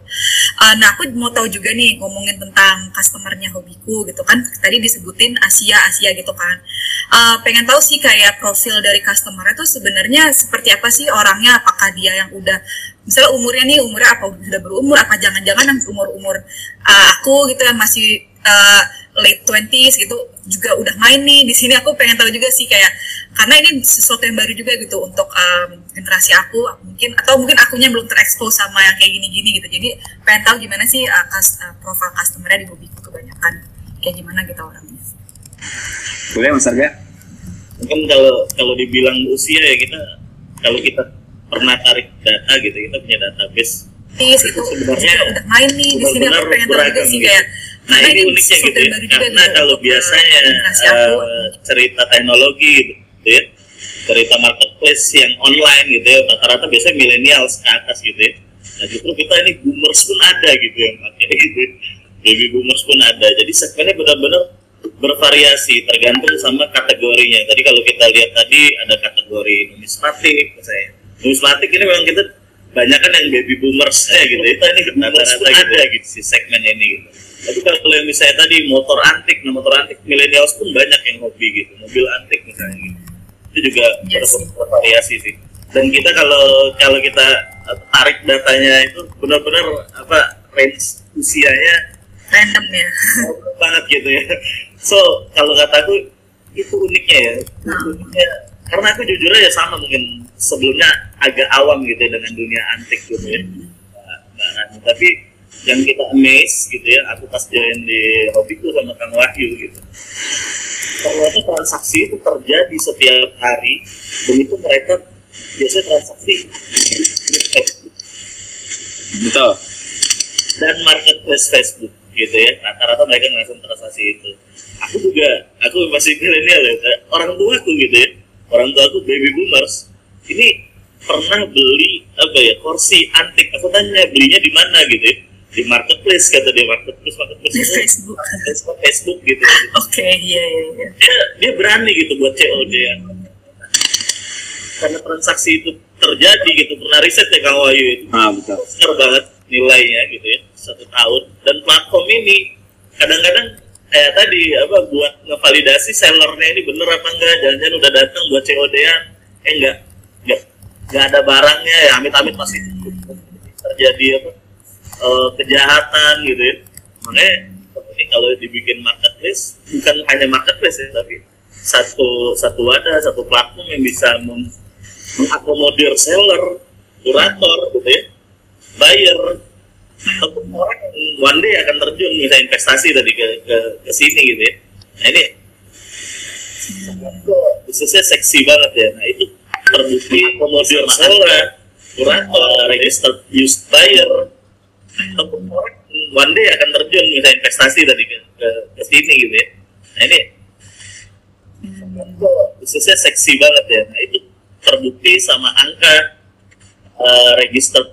B: Uh, nah aku mau tahu juga nih ngomongin tentang customernya hobiku gitu kan. Tadi disebutin Asia Asia gitu kan. Uh, pengen tahu sih kayak profil dari customer itu sebenarnya seperti apa sih orangnya? Apakah dia yang udah misalnya umurnya nih umurnya apa? Sudah berumur apa jangan-jangan yang umur-umur uh, aku gitu yang masih uh, late 20s gitu juga udah main nih di sini. Aku pengen tahu juga sih kayak karena ini sesuatu yang baru juga gitu untuk um, generasi aku mungkin atau mungkin akunya belum terekspos sama yang kayak gini-gini gitu. Jadi pengen tahu gimana sih uh, kas, uh, profil customernya di Bobiku kebanyakan. Kayak gimana gitu orangnya.
A: Boleh mas Arga?
D: Mungkin kalau kalau dibilang usia ya kita kalau kita pernah tarik data gitu kita punya database.
B: Yes, itu sebenarnya udah main nih di sini. Aku pengen tahu juga sih kayak
D: Nah ini uniknya gitu ya, karena kalau biasanya uh, cerita teknologi gitu ya, cerita marketplace yang online gitu ya, rata-rata biasanya milenial ke atas gitu ya. Nah justru kita ini boomers pun ada gitu ya, makanya gitu. Baby boomers pun ada. Jadi segmennya benar-benar bervariasi tergantung sama kategorinya. Tadi kalau kita lihat tadi ada kategori numismatik, saya. Numismatik ini memang kita banyak kan yang baby boomers ya gitu. Itu ini rata-rata gitu, ada gitu si segmen ini gitu tapi kalau yang misalnya tadi motor antik. Nah motor antik milenials pun banyak yang hobi gitu. Mobil antik misalnya gitu. Itu juga yes. bervariasi sih. Dan kita kalau kalau kita tarik datanya itu benar-benar apa range usianya
B: random ya.
D: Banget gitu ya. So kalau kataku itu uniknya ya. Hmm. uniknya. Karena aku jujur aja sama mungkin sebelumnya agak awam gitu ya dengan dunia antik gitu ya. Hmm. nah, nah, tapi yang kita amaze gitu ya aku pas join di hobiku sama Kang Wahyu gitu. Ternyata transaksi itu terjadi setiap hari dan itu mereka biasanya transaksi.
A: Betul.
D: Dan marketplace Facebook gitu ya rata-rata mereka langsung transaksi itu. Aku juga aku masih milenial ya orang tua aku gitu ya. Orang tua aku baby boomers ini pernah beli apa ya kursi antik. Aku tanya belinya di mana gitu ya di marketplace kata dia marketplace marketplace.
B: Di Facebook.
D: Facebook Facebook gitu.
B: Oke okay, iya iya iya.
D: Dia dia berani gitu buat COD ya. Karena transaksi itu terjadi gitu pernah riset ya Kang Wahyu? Itu
A: ah betul.
D: Besar banget nilainya gitu ya satu tahun. Dan platform ini kadang-kadang kayak tadi apa buat ngevalidasi sellernya ini bener apa enggak jangan-jangan udah datang buat COD-an eh enggak enggak enggak ada barangnya ya amit-amit masih terjadi apa uh, kejahatan gitu ya. Makanya ini kalau dibikin marketplace bukan hanya marketplace ya tapi satu satu wadah satu platform yang bisa mengakomodir seller kurator gitu ya. Buyer. Ataupun orang yang one day akan terjun bisa investasi tadi ke, ke, ke sini gitu ya. Nah ini bisnisnya seksi banget ya. Nah itu terbukti akomodir seller kurator registered used buyer ataupun orang one day akan terjun bisa investasi tadi ke, ke, ke sini gitu ya. Nah ini khususnya seksi banget ya. Nah itu terbukti sama angka uh, registered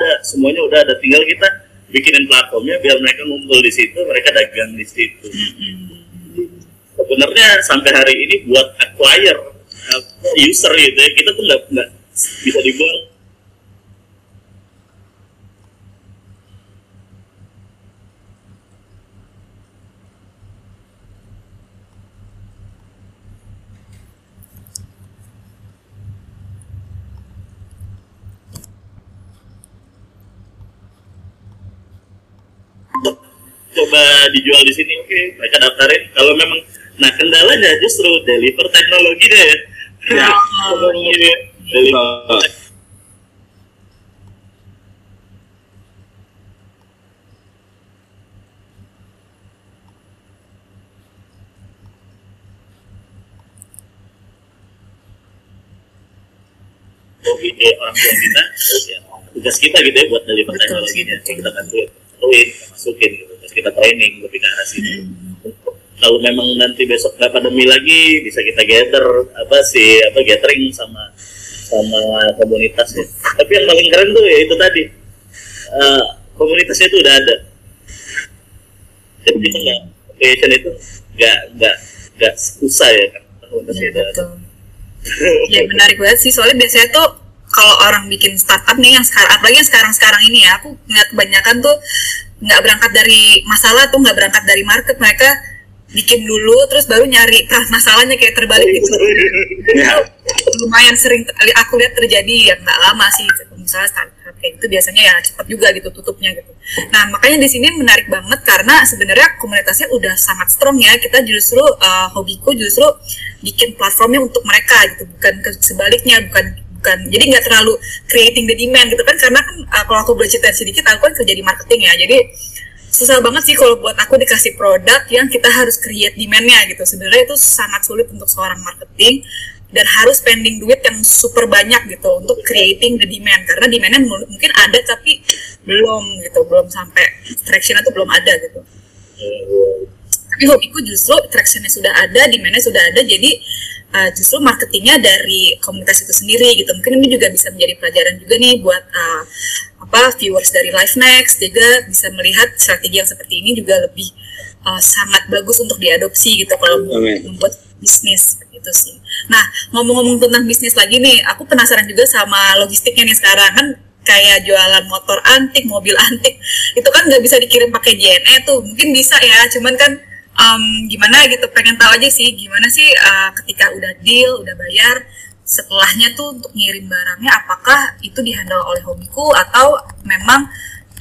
D: ada semuanya udah ada. Tinggal kita bikinin platformnya biar mereka ngumpul di situ mereka dagang di situ. Sebenarnya sampai hari ini buat acquire user gitu ya kita tuh nggak nggak bisa dibuang coba dijual di sini oke okay, mereka daftarin. Kalau memang nah kendalanya justru deliver teknologi deh. Ya, ya. deliver. Ide orang tua kita ya, tugas kita gitu ya buat deliver teknologinya. Kita bantuin bantuin masukin gitu kita training lebih ke arah situ kalau memang nanti besok nggak pandemi lagi bisa kita gather apa sih apa gathering sama sama komunitas ya tapi yang paling keren tuh ya itu tadi. Uh, komunitasnya itu udah ada. Jadi kita nggak creation itu nggak nggak nggak susah ya kan? Komunitasnya
B: Ya,
D: udah ada.
B: ya menarik banget sih. Soalnya biasanya tuh kalau orang bikin startup nih yang sekarang apalagi yang sekarang-sekarang ini ya aku ngeliat kebanyakan tuh nggak berangkat dari masalah tuh nggak berangkat dari market mereka bikin dulu terus baru nyari masalahnya kayak terbalik gitu.
A: Ya.
B: lumayan sering aku lihat terjadi ya nggak lama sih misalnya startup kayak gitu biasanya ya cepat juga gitu tutupnya gitu. Nah makanya di sini menarik banget karena sebenarnya komunitasnya udah sangat strong ya. Kita justru uh, hobiku justru bikin platformnya untuk mereka gitu. Bukan ke sebaliknya bukan bukan. Jadi nggak terlalu creating the demand gitu kan karena kan uh, kalau aku boleh cerita sedikit aku kan kerja di marketing ya. Jadi susah banget sih kalau buat aku dikasih produk yang kita harus create demand-nya gitu. Sebenarnya itu sangat sulit untuk seorang marketing dan harus spending duit yang super banyak gitu untuk creating the demand. Karena demandnya mu- mungkin ada tapi belum gitu belum sampai traction-nya tuh belum ada gitu. Tapi hobiku justru tractionnya sudah ada demandnya sudah ada jadi uh, justru marketingnya dari komunitas itu sendiri gitu mungkin ini juga bisa menjadi pelajaran juga nih buat uh, apa viewers dari Live Next juga bisa melihat strategi yang seperti ini juga lebih uh, sangat bagus untuk diadopsi gitu kalau
A: Amin.
B: membuat bisnis gitu sih. Nah ngomong-ngomong tentang bisnis lagi nih, aku penasaran juga sama logistiknya nih sekarang kan kayak jualan motor antik, mobil antik itu kan nggak bisa dikirim pakai JNE tuh, mungkin bisa ya, cuman kan um, gimana gitu, pengen tahu aja sih gimana sih uh, ketika udah deal, udah bayar, setelahnya tuh untuk ngirim barangnya apakah itu dihandle oleh hobiku atau memang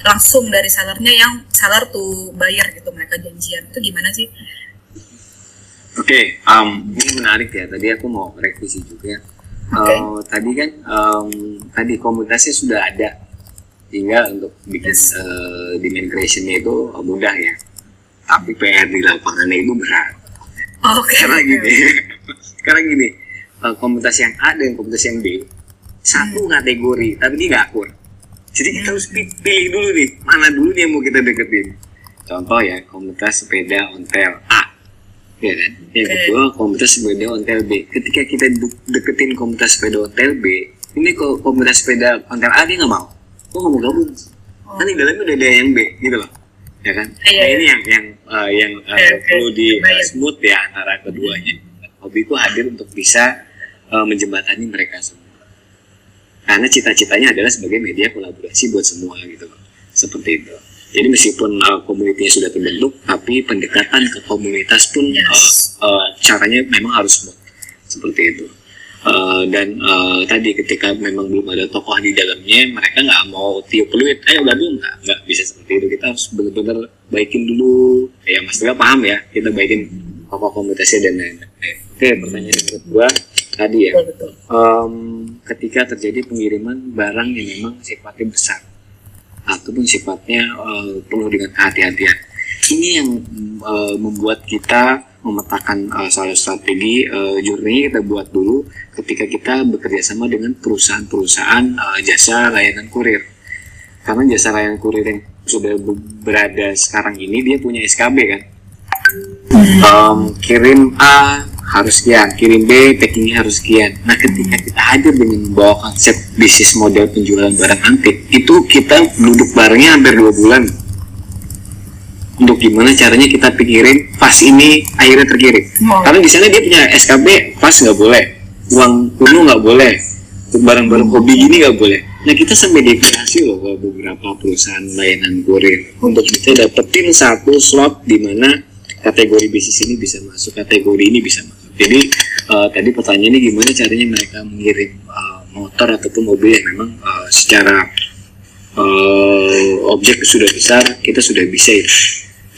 B: langsung dari sellernya yang seller tuh bayar gitu mereka janjian itu gimana sih?
C: Oke, um, ini menarik ya. Tadi aku mau revisi juga.
B: Oke.
C: Uh, tadi kan um, tadi komunitasnya sudah ada, tinggal untuk bikin
B: Yes.
C: uh, demand creation-nya itu mudah ya. Tapi PR di lapangannya itu berat.
B: Oh, Oke.
C: Karena gini, karena gini, uh, komunitas yang A dan komunitas yang B satu
B: Hmm.
C: kategori, tapi dia nggak akur. Jadi kita harus pi- pilih dulu nih, mana dulu nih yang mau kita deketin. Contoh ya, komunitas sepeda ontel A, ya kan? Yang
B: Oke.
C: kedua komunitas sepeda ontel B. Ketika kita de- deketin komunitas sepeda ontel B, ini kok komunitas sepeda ontel A dia nggak mau, kok nggak mau gabung?
B: Oh.
C: Kan di dalamnya udah ada yang B, gitu loh, ya kan?
B: Iya,
C: nah
B: iya.
C: ini yang yang uh, yang uh, perlu di uh, smooth ya antara keduanya. Hobiku hadir untuk bisa uh, menjembatani mereka semua. Karena cita-citanya adalah sebagai media kolaborasi buat semua gitu. Seperti itu. Jadi meskipun uh, komunitasnya sudah terbentuk, tapi pendekatan ke komunitas pun
B: Yes.
C: uh, uh, caranya memang harus smooth. Seperti itu. Uh, dan uh, tadi ketika memang belum ada tokoh di dalamnya, mereka nggak mau tiup peluit, ayo gabung nggak, nggak bisa seperti itu. Kita harus benar-benar baikin dulu. Ya Mas Tega paham ya, kita baikin tokoh komunitasnya dan lain-lain. Oke, pertanyaan yang kedua tadi ya um, ketika terjadi pengiriman barang yang memang sifatnya besar ataupun sifatnya uh, penuh dengan kehati-hatian. Ini yang uh, membuat kita memetakan uh, salah strategi uh, journey kita buat dulu ketika kita bekerja sama dengan perusahaan-perusahaan uh, jasa layanan kurir. Karena jasa layanan kurir yang sudah be- berada sekarang ini dia punya SKB kan. Um, kirim A harus sekian, kirim B packingnya harus sekian. Nah ketika kita hadir dengan membawa konsep bisnis model penjualan barang antik, itu kita duduk barengnya hampir dua bulan. Untuk gimana caranya kita pikirin pas ini akhirnya terkirim.
B: Wow.
C: Karena di sana dia punya SKB pas nggak boleh, uang kuno nggak boleh, untuk barang-barang hobi gini nggak boleh. Nah kita sampai deklarasi loh ke beberapa perusahaan layanan kurir untuk kita dapetin satu slot di mana kategori bisnis ini bisa masuk, kategori ini bisa masuk. Jadi eh, tadi pertanyaannya gimana caranya mereka mengirim eh, motor ataupun mobil yang memang eh, secara eh, objek sudah besar, kita sudah bisa itu.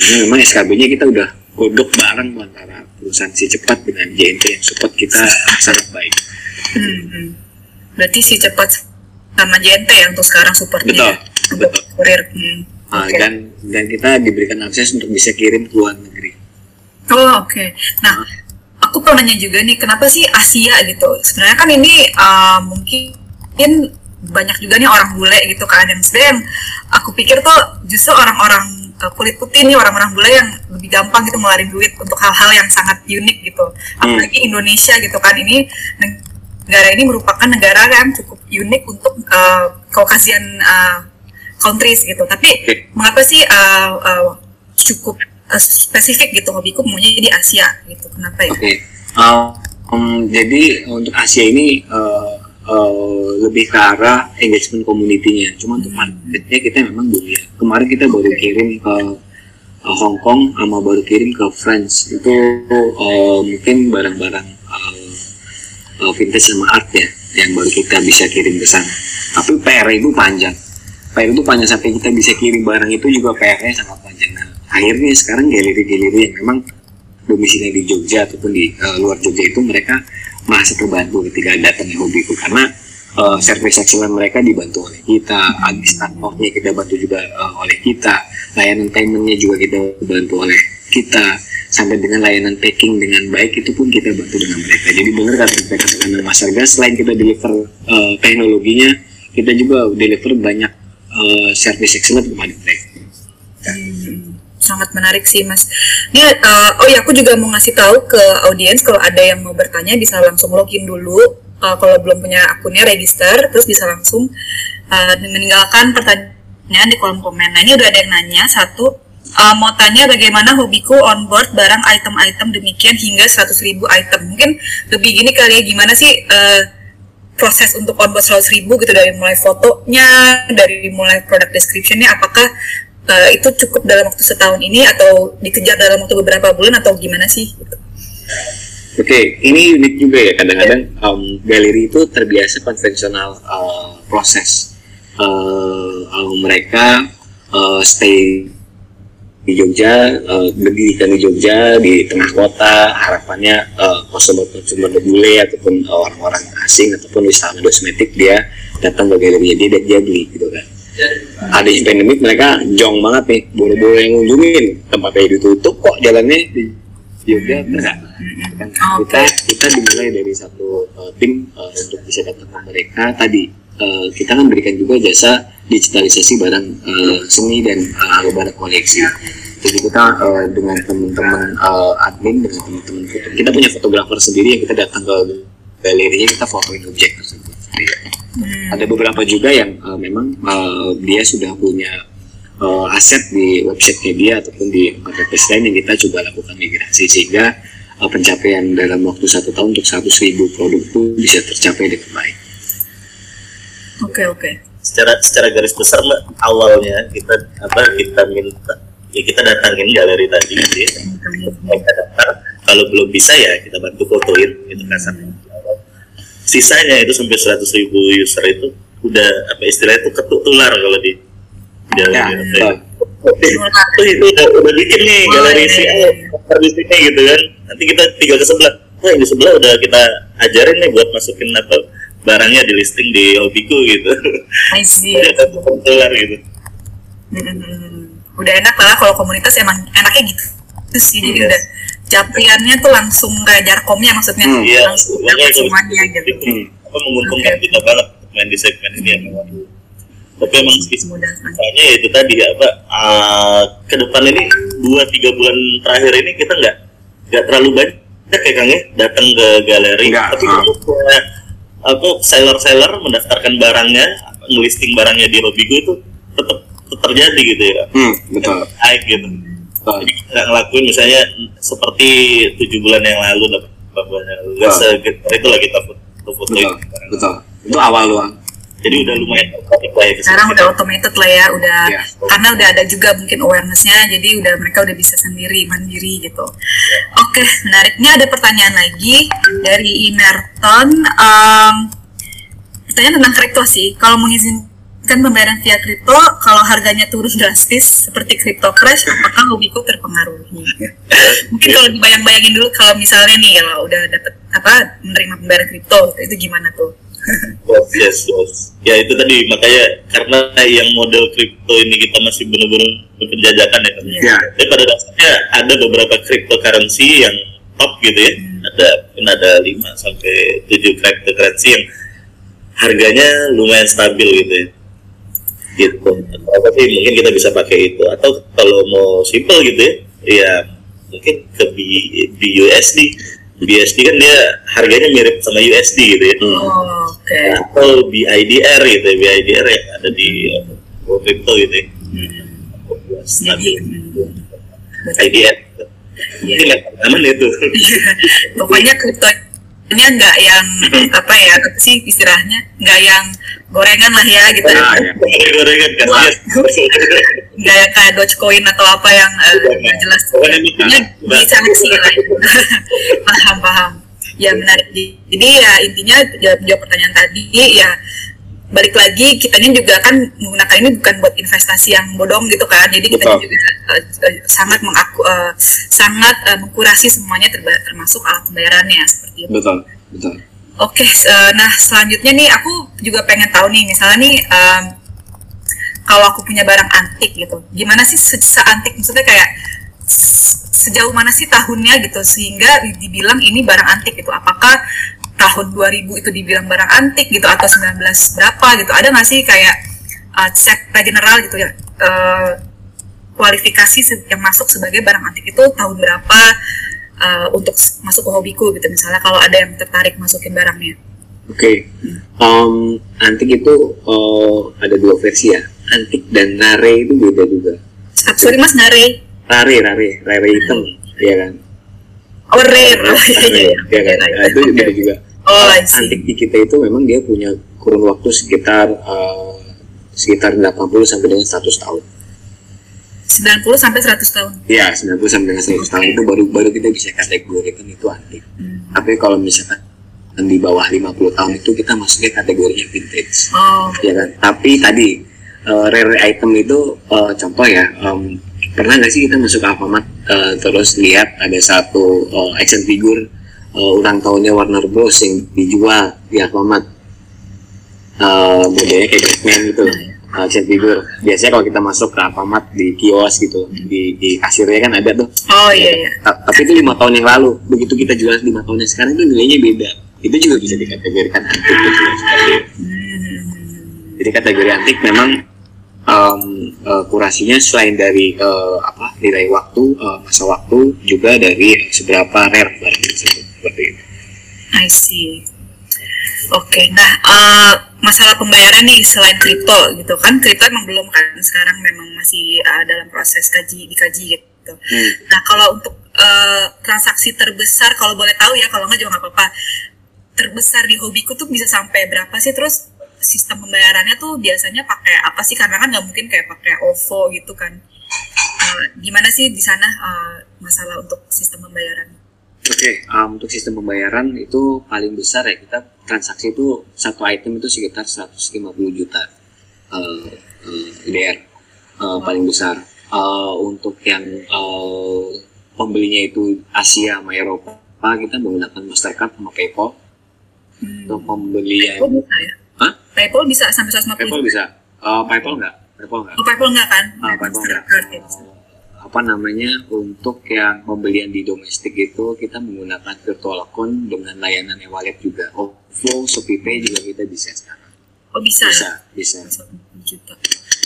C: Karena memang SKB-nya kita udah godok bareng antara perusahaan si cepat dengan JNT yang support kita sangat baik.
B: Hmm, hmm. Berarti si cepat sama JNT ya untuk sekarang supportnya
C: Betul,
B: ya, untuk
C: betul.
B: kurir. Hmm.
C: Ah,
B: Oke.
C: dan dan kita diberikan akses untuk bisa kirim ke luar negeri.
B: Oh oke. Nah, aku mau nanya juga nih, kenapa sih Asia gitu? Sebenarnya kan ini uh, mungkin banyak juga nih orang bule gitu kan yang sebenarnya yang aku pikir tuh justru orang-orang uh, kulit putih nih orang-orang bule yang lebih gampang gitu ngeluarin duit untuk hal-hal yang sangat unik gitu. Apalagi Indonesia gitu kan ini negara ini merupakan negara yang cukup unik untuk uh, Caucasian uh, countries gitu. Tapi mengapa sih uh, uh, cukup uh, spesifik gitu hobiku maunya di Asia gitu? Kenapa ya?
C: Oke. Okay. Uh, um, jadi untuk Asia ini uh, uh, lebih ke arah engagement community-nya. Cuma untuk marketnya kita memang dunia. Kemarin kita baru kirim ke uh, Hong Kong sama baru kirim ke France. Itu uh, mungkin barang-barang uh, uh, vintage sama art ya yang baru kita bisa kirim ke sana. Tapi PR itu panjang. PR itu panjang sampai kita bisa kirim barang itu juga PR-nya sangat panjang. Nah, akhirnya sekarang galeri-galeri yang memang domisili di Jogja ataupun di uh, luar Jogja itu mereka merasa terbantu ketika datang di hobiku karena uh, service excellent mereka dibantu oleh kita, abis nya kita bantu juga uh, oleh kita, layanan paymentnya juga kita bantu oleh kita, sampai dengan layanan packing dengan baik itu pun kita bantu dengan mereka. Jadi benar kata kita katakan Mas Arga, selain kita deliver uh, teknologinya, kita juga deliver banyak uh, service excellent kepada mereka.
B: Sangat menarik sih mas. Ini uh, oh ya aku juga mau ngasih tahu ke audiens kalau ada yang mau bertanya bisa langsung login dulu. Uh, kalau belum punya akunnya register, terus bisa langsung uh, meninggalkan pertanyaan di kolom komen. Nah ini udah ada yang nanya satu uh, mau tanya bagaimana hobiku on board barang item-item demikian hingga 100 ribu item. Mungkin lebih gini kali ya gimana sih uh, proses untuk onboard 100 ribu gitu dari mulai fotonya, dari mulai product descriptionnya, apakah uh, itu cukup dalam waktu setahun ini atau dikejar dalam waktu beberapa bulan atau gimana sih?
C: Oke, okay, ini unik juga ya. Kadang-kadang um, galeri itu terbiasa konvensional uh, proses. Uh, uh, mereka uh, stay di Jogja, uh, berdirikan di Jogja di tengah kota. Harapannya uh, konsumer-konsumer bule ataupun orang-orang asing ataupun wisatawan kosmetik dia datang ke galeri dan dia beli gitu kan ada pandemik mereka jong banget nih buru-buru yang ngunjungin. Tempatnya ditutup kok jalannya. Di Jogja enggak kan kita kita dimulai dari satu uh, tim uh, untuk bisa datang ke mereka. Tadi uh, kita kan berikan juga jasa digitalisasi barang uh, seni dan uh, barang koleksi. Jadi kita uh, dengan teman-teman uh, admin dengan teman-teman kita punya fotografer sendiri yang kita datang ke galerinya kita fotoin objek tersebut Hmm. Ada beberapa juga yang uh, memang uh, dia sudah punya uh, aset di website dia ataupun di marketplace lain yang kita coba lakukan migrasi sehingga uh, pencapaian dalam waktu satu tahun untuk satu ribu produk itu bisa tercapai dengan baik.
B: Oke okay, oke. Okay.
D: Secara secara garis besar mbak awalnya kita apa kita minta ya kita datangin galeri tadi gitu ya. Kita datang kalau belum bisa ya kita bantu fotoin gitu kasarnya sisanya itu sampai 100 ribu user itu udah apa istilah itu ketuk tular kalau di ya, ya. itu itu udah, udah bikin nih oh, galeri si iya, iya. di sini gitu kan. Nanti kita tinggal ke sebelah. Wah di sebelah udah kita ajarin nih buat masukin apa barangnya di listing di hobiku gitu.
B: I see.
D: Tular gitu.
B: Hmm, udah enak lah kalau komunitas emang enaknya gitu terus sih jadi udah capaiannya tuh langsung kayak jarkomnya maksudnya. Hmm,
D: iya,
B: langsung dapat semuanya gitu.
D: Hmm. apa menguntungkan okay. kita banget main di segmen ini ya tapi emang misalnya itu tadi ya apa uh, ke depan ini dua tiga bulan terakhir ini kita nggak nggak terlalu banyak ya Kang ya datang ke galeri.
C: Enggak,
D: tapi uh. apa seller-seller mendaftarkan barangnya ngelisting barangnya di Hobigo itu tetap terjadi gitu ya
C: hmm, betul.
D: Baik gitu jadi nggak ngelakuin misalnya seperti tujuh bulan yang lalu delapan bulan yang lalu segetar itu lagi kita foto foto
C: betul, betul. Itu awal doang.
D: Jadi udah lumayan
B: lah ya sekarang udah automated lah ya udah ya. karena udah ada juga mungkin awarenessnya jadi udah mereka udah bisa sendiri mandiri gitu. Ya. oke menariknya ada pertanyaan lagi dari Imerton. Um, pertanyaan tentang kripto sih kalau mengizinkan kan pembayaran via kripto kalau harganya turun drastis seperti kripto crash apakah hobiku terpengaruhi mungkin kalau dibayang-bayangin dulu kalau misalnya nih kalau udah dapat apa menerima pembayaran kripto itu gimana tuh
D: yes, yes, yes. Ya itu tadi makanya karena yang model kripto ini kita masih benar-benar penjajakan ya.
C: Yeah.
D: Tapi pada dasarnya ada beberapa cryptocurrency yang top gitu ya. Hmm. Ada mungkin ada 5 sampai 7 cryptocurrency yang harganya lumayan stabil gitu ya gitu. Apa sih mungkin kita bisa pakai itu. Atau kalau mau simple gitu ya ya mungkin ke B, BUSD BUSD kan dia harganya mirip sama USD gitu ya.
B: Oh, oke.
D: atau BIDR gitu ya BIDR yang ada di uh, crypto gitu ya.
B: Hmm.
D: stabil. IDR
B: Iya.
D: ini nggak aman itu.
B: Pokoknya kriptonya nggak yang apa ya apa sih istilahnya? Nggak yang gorengan lah ya gitu.
A: Nah, ya.
D: gorengan kan. Yes.
B: nggak yang kayak Dogecoin atau apa yang nggak jelas.
D: Ini
B: Ini diseleksi lah paham paham. Ya menarik jadi ya intinya jawab jawab pertanyaan tadi ya balik lagi kitanya juga kan menggunakan ini bukan buat investasi yang bodong gitu kan. Jadi kita juga eh, eh, sangat mengaku eh, sangat eh, mengkurasi semuanya termasuk alat pembayarannya seperti itu.
A: Betul betul.
B: Oke, s- eh, nah selanjutnya nih aku juga pengen tahu nih, misalnya nih em, kalau aku punya barang antik gitu, gimana sih se seantik maksudnya kayak sejauh mana sih tahunnya gitu sehingga dibilang ini barang antik gitu? Apakah tahun 2000 itu dibilang barang antik gitu atau 19 berapa gitu? Ada nggak sih kayak eh, secara general gitu ya eh, kualifikasi yang masuk sebagai barang antik itu tahun berapa eh, untuk masuk ke hobiku gitu misalnya kalau ada yang tertarik masukin barangnya.
C: Oke, Em, antik itu eh, ada dua versi ya, antik dan rare itu beda juga.
B: Ah, sorry mas ngare
C: Rare, rare, rare hitam, ya kan?
B: oh rare iya.
C: ya kan? Nah, itu beda juga.
B: Oh
C: antik di kita itu memang dia punya kurun waktu sekitar eh, sekitar 80 sampai dengan 100 tahun.
B: 90 sampai 100 tahun
C: Ya, 90 sampai dengan 100 tahun itu baru baru kita bisa kategorikan itu antik.
B: Hmm.
C: Tapi kalau misalkan di bawah 50 tahun itu kita masuknya kategorinya vintage.
B: oh
C: ya kan tapi tadi eh, rare item itu eh, contoh ya em, pernah nggak sih kita masuk ke Alfamart eh, terus lihat ada satu eh, action figure eh, ulang tahunnya Warner Bros. yang dijual di Alfamart. Eh, modelnya kayak Batman gitu. Action figure biasanya kalau kita masuk ke Alfamart di kios gitu di, di kasirnya kan ada tuh.
B: Oh iya iya.
C: Ta- tapi itu lima tahun yang lalu. Begitu kita jual lima tahun yang sekarang itu nilainya beda. Itu juga bisa dikategorikan antik gitu. Jadi kategori antik memang em, eh, kurasinya selain dari eh, apa nilai waktu, eh, masa waktu juga dari seberapa rare barang tersebut seperti itu.
B: I see. Oke, nah eh, masalah pembayaran nih selain kripto gitu kan kripto emang belum kan sekarang memang masih eh, dalam proses kaji dikaji gitu. Nah kalau untuk eh, transaksi terbesar kalau boleh tahu ya kalau nggak juga nggak apa-apa. Terbesar di hobiku tuh bisa sampai berapa sih? Terus sistem pembayarannya tuh biasanya pakai apa sih? Karena kan nggak mungkin kayak pakai OVO gitu kan. Eh, gimana sih di sana eh, masalah untuk sistem pembayaran
C: Oke, em, untuk sistem pembayaran itu paling besar ya kita transaksi itu satu item itu sekitar 150 juta eh, eh, IDR eh, paling besar. Eh, untuk yang eh, pembelinya itu Asia sama Eropa kita menggunakan Mastercard sama PayPal.
B: Hmm.
C: Untuk pembelian
B: PayPal bisa ya
C: Hah?
B: PayPal bisa sampai 150
C: PayPal
B: juta?
C: bisa. Eh, PayPal enggak? PayPal enggak?
B: Oh, PayPal nggak kan?
C: Ah, PayPal enggak. Eh, apa namanya untuk yang pembelian di domestik itu kita menggunakan virtual account dengan layanan e-wallet juga. OVO, ShopeePay juga kita bisa sekarang.
B: Oh bisa,
C: Bisa,
B: ya?
C: bisa.
B: 150 juta.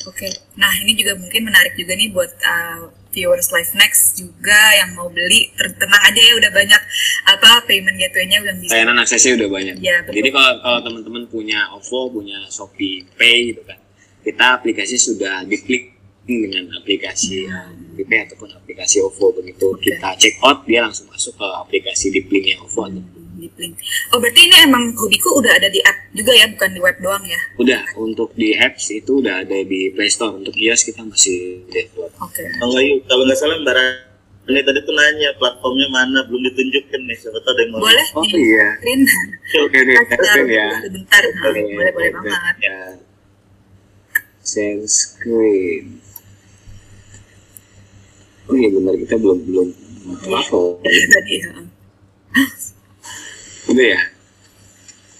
B: Oke, nah ini juga mungkin menarik juga nih buat uh, viewers Live Next juga yang mau beli. Tenang aja ya, udah banyak apa payment gateway-nya udah bisa.
C: Layanan aksesnya udah banyak.
B: Betul.
C: Jadi kalau kalau teman-teman punya OVO, punya ShopeePay gitu kan, kita aplikasi sudah diklik dengan aplikasi uh, ShopeePay ataupun aplikasi OVO begitu
B: Oke.
C: kita check out dia langsung masuk ke aplikasi di linknya OVO atau.
B: Oh berarti ini emang hobiku udah ada di app juga ya, bukan di web doang ya?
C: udah untuk di apps itu udah ada di Play Store untuk iOS kita masih develop
B: Oke.
D: kalau nggak kalau nggak salah mbak ini tadi tuh nanya platformnya mana belum ditunjukkan nih siapa tahu ada yang mau
B: Boleh
C: Oh,
B: di
C: iya.
B: screen.
C: oke deh ya
B: Sebentar, nah,
C: Oke,
B: boleh boleh
C: oke.
B: banget.
C: ya share screen oh iya benar kita belum belum platform
B: Tadi ya.
C: udah ya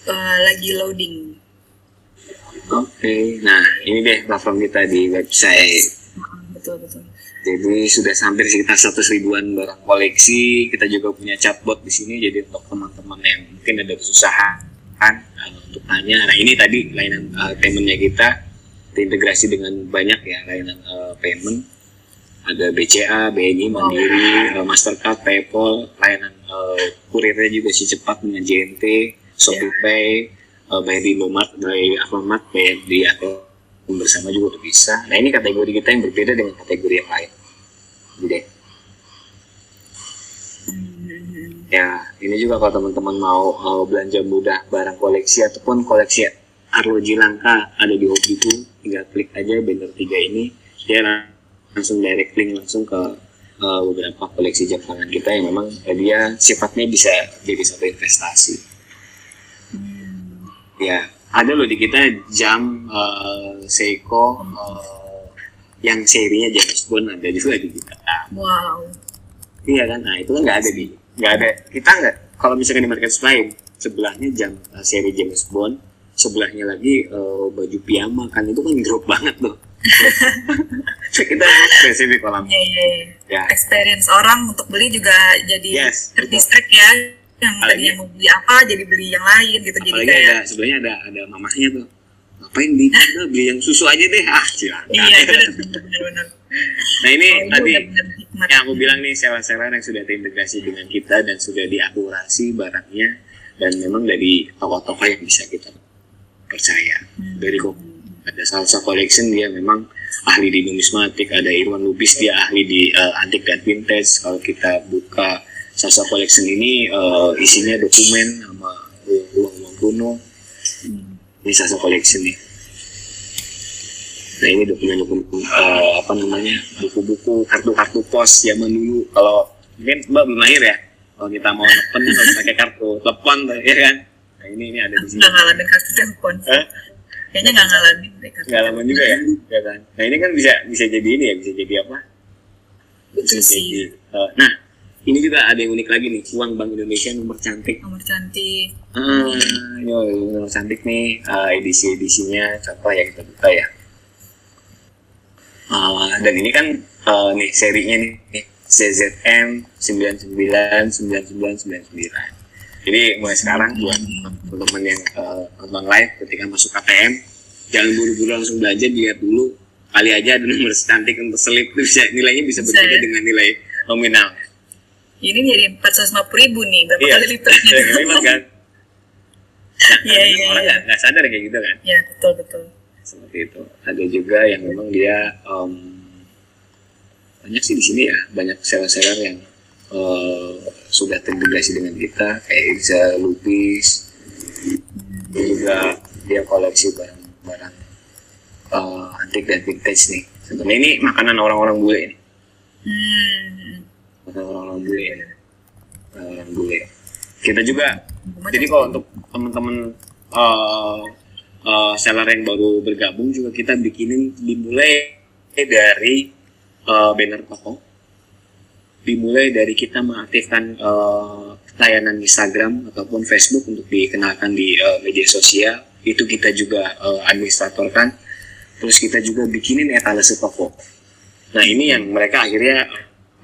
B: Uh, lagi loading.
C: oke nah ini deh platform kita di website
B: Betul betul.
C: Jadi sudah hampir sekitar 100 ribuan barang koleksi. Kita juga punya chatbot di sini. Jadi untuk teman-teman yang mungkin ada kesusahan uh, untuk tanya. Nah ini tadi layanan uh, paymentnya kita. terintegrasi dengan banyak ya layanan uh, payment ada BCA, BNI, Mandiri, uh, Mastercard, PayPal, layanan uh, kurirnya juga sih cepat dengan JNT, ShopeePay, uh, bayar di Indomaret, bayar Alfamart, bayar di akun bersama juga udah bisa. Nah ini kategori kita yang berbeda dengan kategori yang lain. Jadi ya ini juga kalau teman-teman mau, mau belanja mudah barang koleksi ataupun koleksi arloji langka ada di Hobiku tinggal klik aja banner tiga ini dia langsung direct link langsung ke uh, beberapa koleksi jam tangan kita yang memang uh, dia sifatnya bisa jadi satu investasi. Ya ada loh di kita jam uh, Seiko uh, yang serinya James Bond ada juga di kita.
B: Wow.
C: Iya kan? Nah itu kan nggak ada di nggak ada. Kita nggak kalau misalkan di market lain sebelahnya jam uh, seri James Bond sebelahnya lagi uh, baju piyama kan itu kan drop banget tuh kita spesifik kolam
B: yeah, yeah. ya. Experience orang untuk beli juga jadi
C: yes,
B: terdistract ya. Yang tadinya mau beli apa jadi beli yang lain gitu jadi
C: kayak ada sebenarnya ada ada mamahnya tuh. Ngapain beli? Beli yang susu aja deh. Ah silakan
B: iya benar-benar
C: nah ini oh, tadi yang aku bilang nih seller-seller yang sudah terintegrasi dengan kita dan sudah diakurasi barangnya dan memang dari toko-toko yang bisa kita percaya. Hmm. dari ada salsa collection dia memang ahli di numismatik ada Irwan Lubis dia ahli di uh, antik dan vintage. Kalau kita buka salsa collection ini uh, isinya dokumen sama uang-uang kuno. Ini salsa collection nih. Nah ini dokumen-dokumen uh, apa namanya buku-buku kartu-kartu pos zaman dulu. Kalau mungkin mbak belum lahir ya? Kalau kita mau telepon harus pakai kartu telepon ya kan? Nah ini ini ada di sini.
B: Ngalamin kartu telepon. Eh? Kayaknya nggak ngalamin deh kartu
C: ngalamin juga ya? Ya kan? Nah ini kan bisa bisa jadi ini ya bisa jadi apa?
B: Bisa jadi
C: uh, nah ini juga ada yang unik lagi nih uang Bank Indonesia nomor cantik.
B: Nomor cantik.
C: Hmm, yo nomor cantik nih. Uh, edisi edisinya contoh ya kita buka ya. Uh, dan ini kan uh, nih serinya nih. CZM 999999 jadi mulai sekarang buat teman-teman yang uh, nonton live ketika masuk KTM jangan buru-buru langsung belanja dilihat dulu kali aja ada nomor cantik untuk selip. Itu bisa nilainya bisa berbeda
B: ya?
C: dengan nilai nominal.
B: Ini jadi 450 ribu nih berapa
C: iya.
B: kali lipatnya
C: lipat kan?
B: Iya, iya,
C: orang
B: iya.
C: nggak sadar kayak gitu kan?
B: Ya betul betul.
C: Seperti itu. Ada juga yang memang dia um, banyak sih di sini ya banyak seller-seller yang uh, sudah terintegrasi dengan kita kayak Irza Lupis dia juga dia koleksi barang-barang uh, antik dan vintage nih sebenarnya ini makanan orang-orang bule ini
B: hmm.
C: makanan orang-orang bule ya. orang bule kita juga jadi kalau untuk teman-teman uh, uh, seller yang baru bergabung juga kita bikinin dimulai dari uh, banner toko dimulai dari kita mengaktifkan uh, layanan Instagram ataupun Facebook untuk dikenalkan di uh, media sosial. Itu kita juga uh, administratorkan. Terus kita juga bikinin etalase toko. Nah ini yang mereka akhirnya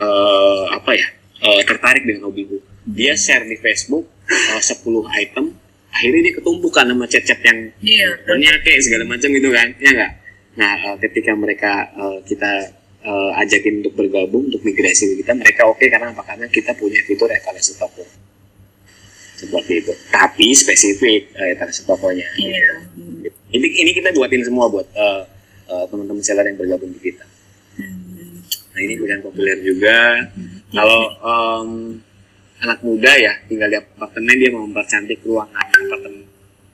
C: uh, apa ya uh, tertarik dengan hobi gue dia share di Facebook uh, 10 item. Akhirnya dia ketumpukan sama chat-chat yang
B: iya.
C: Kayak segala macam gitu kan. Ya enggak nah uh, ketika mereka uh, kita uh, ajakin untuk bergabung untuk migrasi ke kita mereka oke okay, karena apa? Karena kita punya fitur etalase toko seperti itu. Tapi spesifik uh, etalase tokonya
B: iya.
C: Ini ini kita buatin semua buat uh, uh, teman-teman seller yang bergabung di kita.
B: Hmm.
C: nah ini bukan populer juga. Kalau um, anak muda ya tinggal di apartemen dia mau mempercantik ruangan apartemen.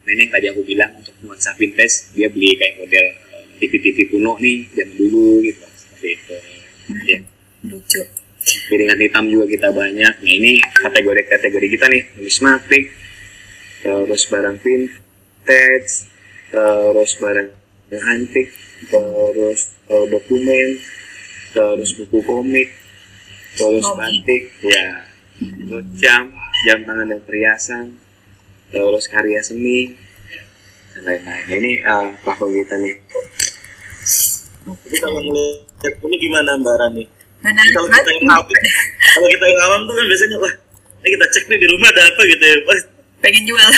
C: Ini yang tadi aku bilang untuk nuansa vintage dia beli kayak model TV-TV kuno nih zaman dulu gitu seperti itu ya
B: lucu.
C: Piringan hitam juga kita banyak. Nah ini kategori-kategori kita nih. Numismatik terus barang vintage terus barang antik terus uh, dokumen terus buku komik terus
B: Komik.
C: batik ya. Terus jam jam tangan dan perhiasan terus karya seni dan lain-lain. Nah, ini uh, platform kita nih
D: Kalau ngeliat ini gimana Mbak Rani?
B: mana
D: Kalau kita yang awam, kalau kita yang awam tuh kan biasanya wah, ini kita cek nih di rumah ada apa gitu ya. Wah,
B: pengen jual.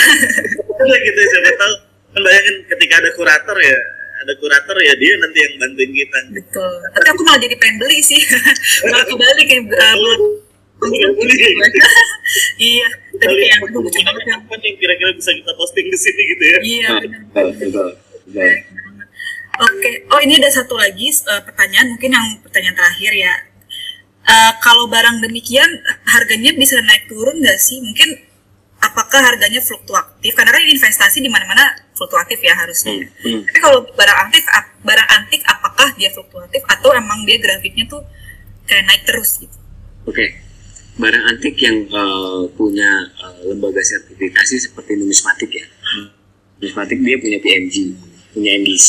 D: Boleh gitu ya, siapa tahu. Kan bayangin ketika ada kurator ya, ada kurator ya dia nanti yang bantuin kita.
B: Betul. Tapi aku malah jadi pengen beli sih. Malah kebalik kayak uh, iya. Tadi kayak aku
D: lucu banget. apa nih kira-kira bisa kita posting di sini gitu ya?
B: Iya
A: Nah,
B: benar.
A: betul, betul,
B: Oke, oh ini ada satu lagi uh, pertanyaan mungkin yang pertanyaan terakhir ya. Uh, kalau barang demikian harganya bisa naik turun nggak sih? Mungkin apakah harganya fluktuatif? Karena kan investasi di mana-mana fluktuatif ya harusnya.
A: Hmm, hmm.
B: Tapi kalau barang antik, barang antik apakah dia fluktuatif atau emang dia grafiknya tuh kayak naik terus gitu?
C: Oke, barang antik yang uh, punya uh, lembaga sertifikasi seperti numismatik ya. Numismatik dia punya PMG, punya NDC,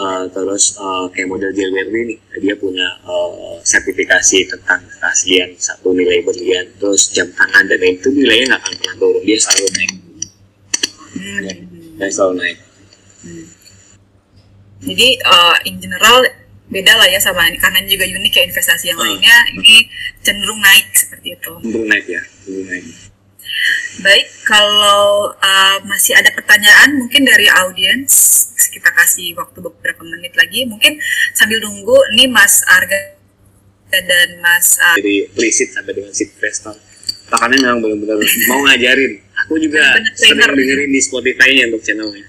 C: uh, terus uh, kayak model Gilberti nih, dia punya uh, sertifikasi tentang keaslian satu nilai berlian, terus jam tangan dan itu nilainya nggak akan pernah turun, dia selalu naik,
B: Hmm.
C: dia selalu naik.
B: Jadi uh, in general beda lah ya sama ini karena ini juga unik ya investasi yang
C: Hmm.
B: lainnya ini cenderung naik seperti itu.
C: Cenderung naik ya, cenderung naik.
B: Baik, kalau uh, masih ada pertanyaan mungkin dari audiens, kita kasih waktu beberapa menit lagi. Mungkin sambil nunggu, ini Mas Arga dan Mas uh,
C: Jadi prisit sampai dengan sit investor. Makanya memang benar-benar mau ngajarin. Aku juga sering
B: trainer.
C: dengerin di Spotify-nya untuk channelnya.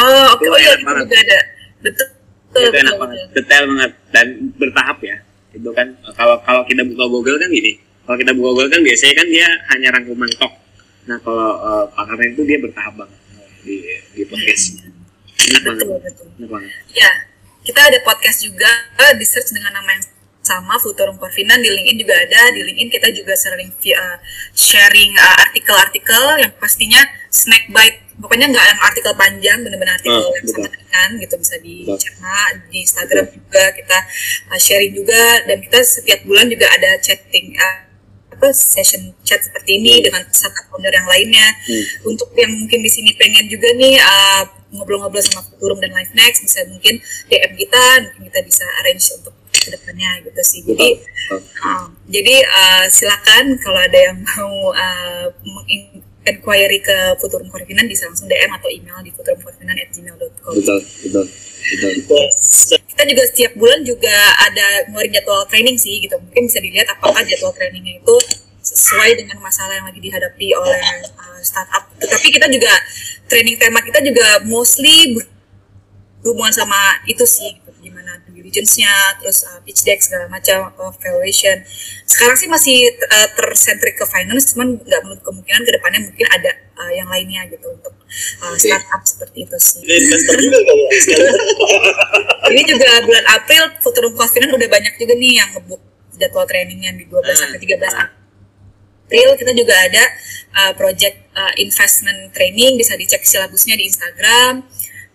B: Oh, oke,
C: Itu
B: oh iya, itu juga ada. Betul. Betul,
C: itu enak
B: betul,
C: banget
B: betul.
C: detail banget dan bertahap ya itu kan kalau kalau kita buka Google kan gini kalau kita buka Google kan biasanya kan dia hanya rangkuman tok nah kalau uh, pakarnya itu dia bertahap banget di di podcast. Enak banget
B: Betul, betul.
C: enak banget.
B: Ya, kita ada podcast juga uh, di search dengan nama yang sama Futurum Corvinan di LinkedIn juga ada. Di LinkedIn kita juga sering uh, sharing uh, artikel-artikel yang pastinya snack bite. Pokoknya nggak yang artikel panjang benar-benar artikel
C: Oh,
B: yang
C: betul.
B: sangat ringan gitu bisa
C: Betul.
B: dicerna di Instagram juga kita uh, sharing juga. Dan kita setiap bulan juga ada chatting uh, apa session chat seperti ini
C: Hmm.
B: dengan startup founder yang lainnya
C: Hmm.
B: untuk yang mungkin di sini pengen juga nih uh, ngobrol-ngobrol sama Futurum dan Life Next bisa mungkin DM kita mungkin kita bisa arrange untuk ke depannya gitu sih jadi
C: Betul.
B: uh, jadi uh, silakan kalau ada yang mau uh, inquiry ke Futurum Corvinan bisa langsung DM atau email di futurumcorvinan@gmail.com.
C: betul betul betul
B: Kita juga setiap bulan juga ada ngeluarin jadwal training sih gitu. Mungkin bisa dilihat apakah jadwal trainingnya itu sesuai dengan masalah yang lagi dihadapi oleh uh, startup. Tetapi kita juga training tema kita juga mostly ber- berhubungan sama itu sih diligence-nya, terus uh, pitch deck segala macam, uh, valuation. Sekarang sih masih uh, tersentrik ke finance, cuman nggak menutup kemungkinan ke depannya mungkin ada uh, yang lainnya gitu untuk uh, startup seperti itu sih.
D: Ini juga ya
B: juga bulan April Futurum Confident udah banyak juga nih yang ngebuk jadwal trainingnya di 12
D: Ah.
B: sampai 13 April kita juga ada uh, project uh, investment training bisa dicek silabusnya di Instagram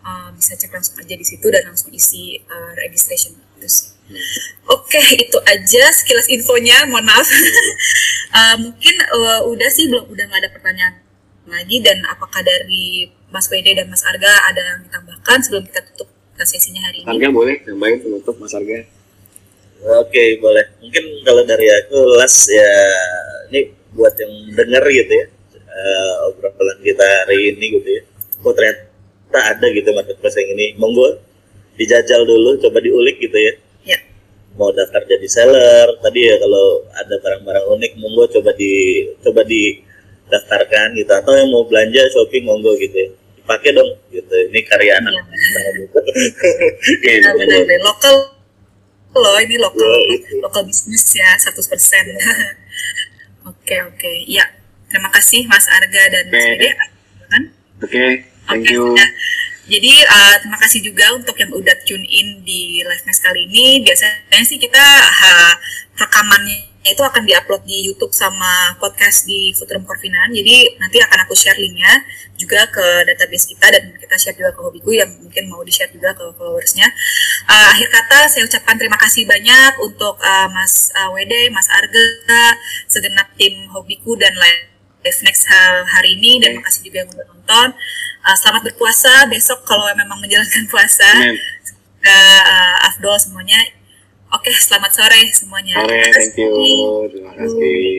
B: Uh, bisa cek langsung aja di situ dan langsung isi uh, registration itu sih. Oke itu aja sekilas infonya mohon maaf Uh, mungkin uh, udah sih belum udah nggak ada pertanyaan lagi dan apakah dari Mas Wede dan Mas Arga ada yang ditambahkan sebelum kita tutup uh, sesinya hari ini?
C: Harga boleh nambahin penutup Mas Harga
D: Oke, boleh. Mungkin kalau dari aku last ya ini buat yang denger gitu ya eh, obrolan kita hari ini gitu ya. Oh ternyata ada gitu marketplace yang ini. Monggo dijajal dulu, coba diulik gitu ya.
B: Ya.
D: Mau daftar jadi seller, tadi ya kalau ada barang-barang unik monggo coba di coba di daftarkan gitu atau yang mau belanja shopping monggo gitu ya. Dipakai dong gitu. Ini karya anak.
B: Iya.
D: gitu.
C: Oke,
B: benar benar lokal loh ini lokal
D: Iya,
B: lokal bisnis ya 100% oke oke ya terima kasih Mas Arga dan Mas
C: Oke.
B: Wede kan
C: Oke, thank you.
B: Jadi uh, terima kasih juga untuk yang udah tune in di live next kali ini. Biasanya sih kita uh, rekamannya itu akan diupload di YouTube sama podcast di Futurum Corvinan. Jadi nanti akan aku share linknya juga ke database kita dan kita share juga ke hobiku yang mungkin mau di share juga ke followersnya. Uh, akhir kata saya ucapkan terima kasih banyak untuk uh, Mas uh, Wede, Mas Arga, segenap tim hobiku dan Live Next ha- hari ini dan makasih juga yang udah nonton. Uh, selamat berpuasa besok kalau memang menjalankan puasa.
C: Amin.
B: Uh, Afdol semuanya. Oke, selamat sore semuanya.
C: Sore, thank you. Terima kasih.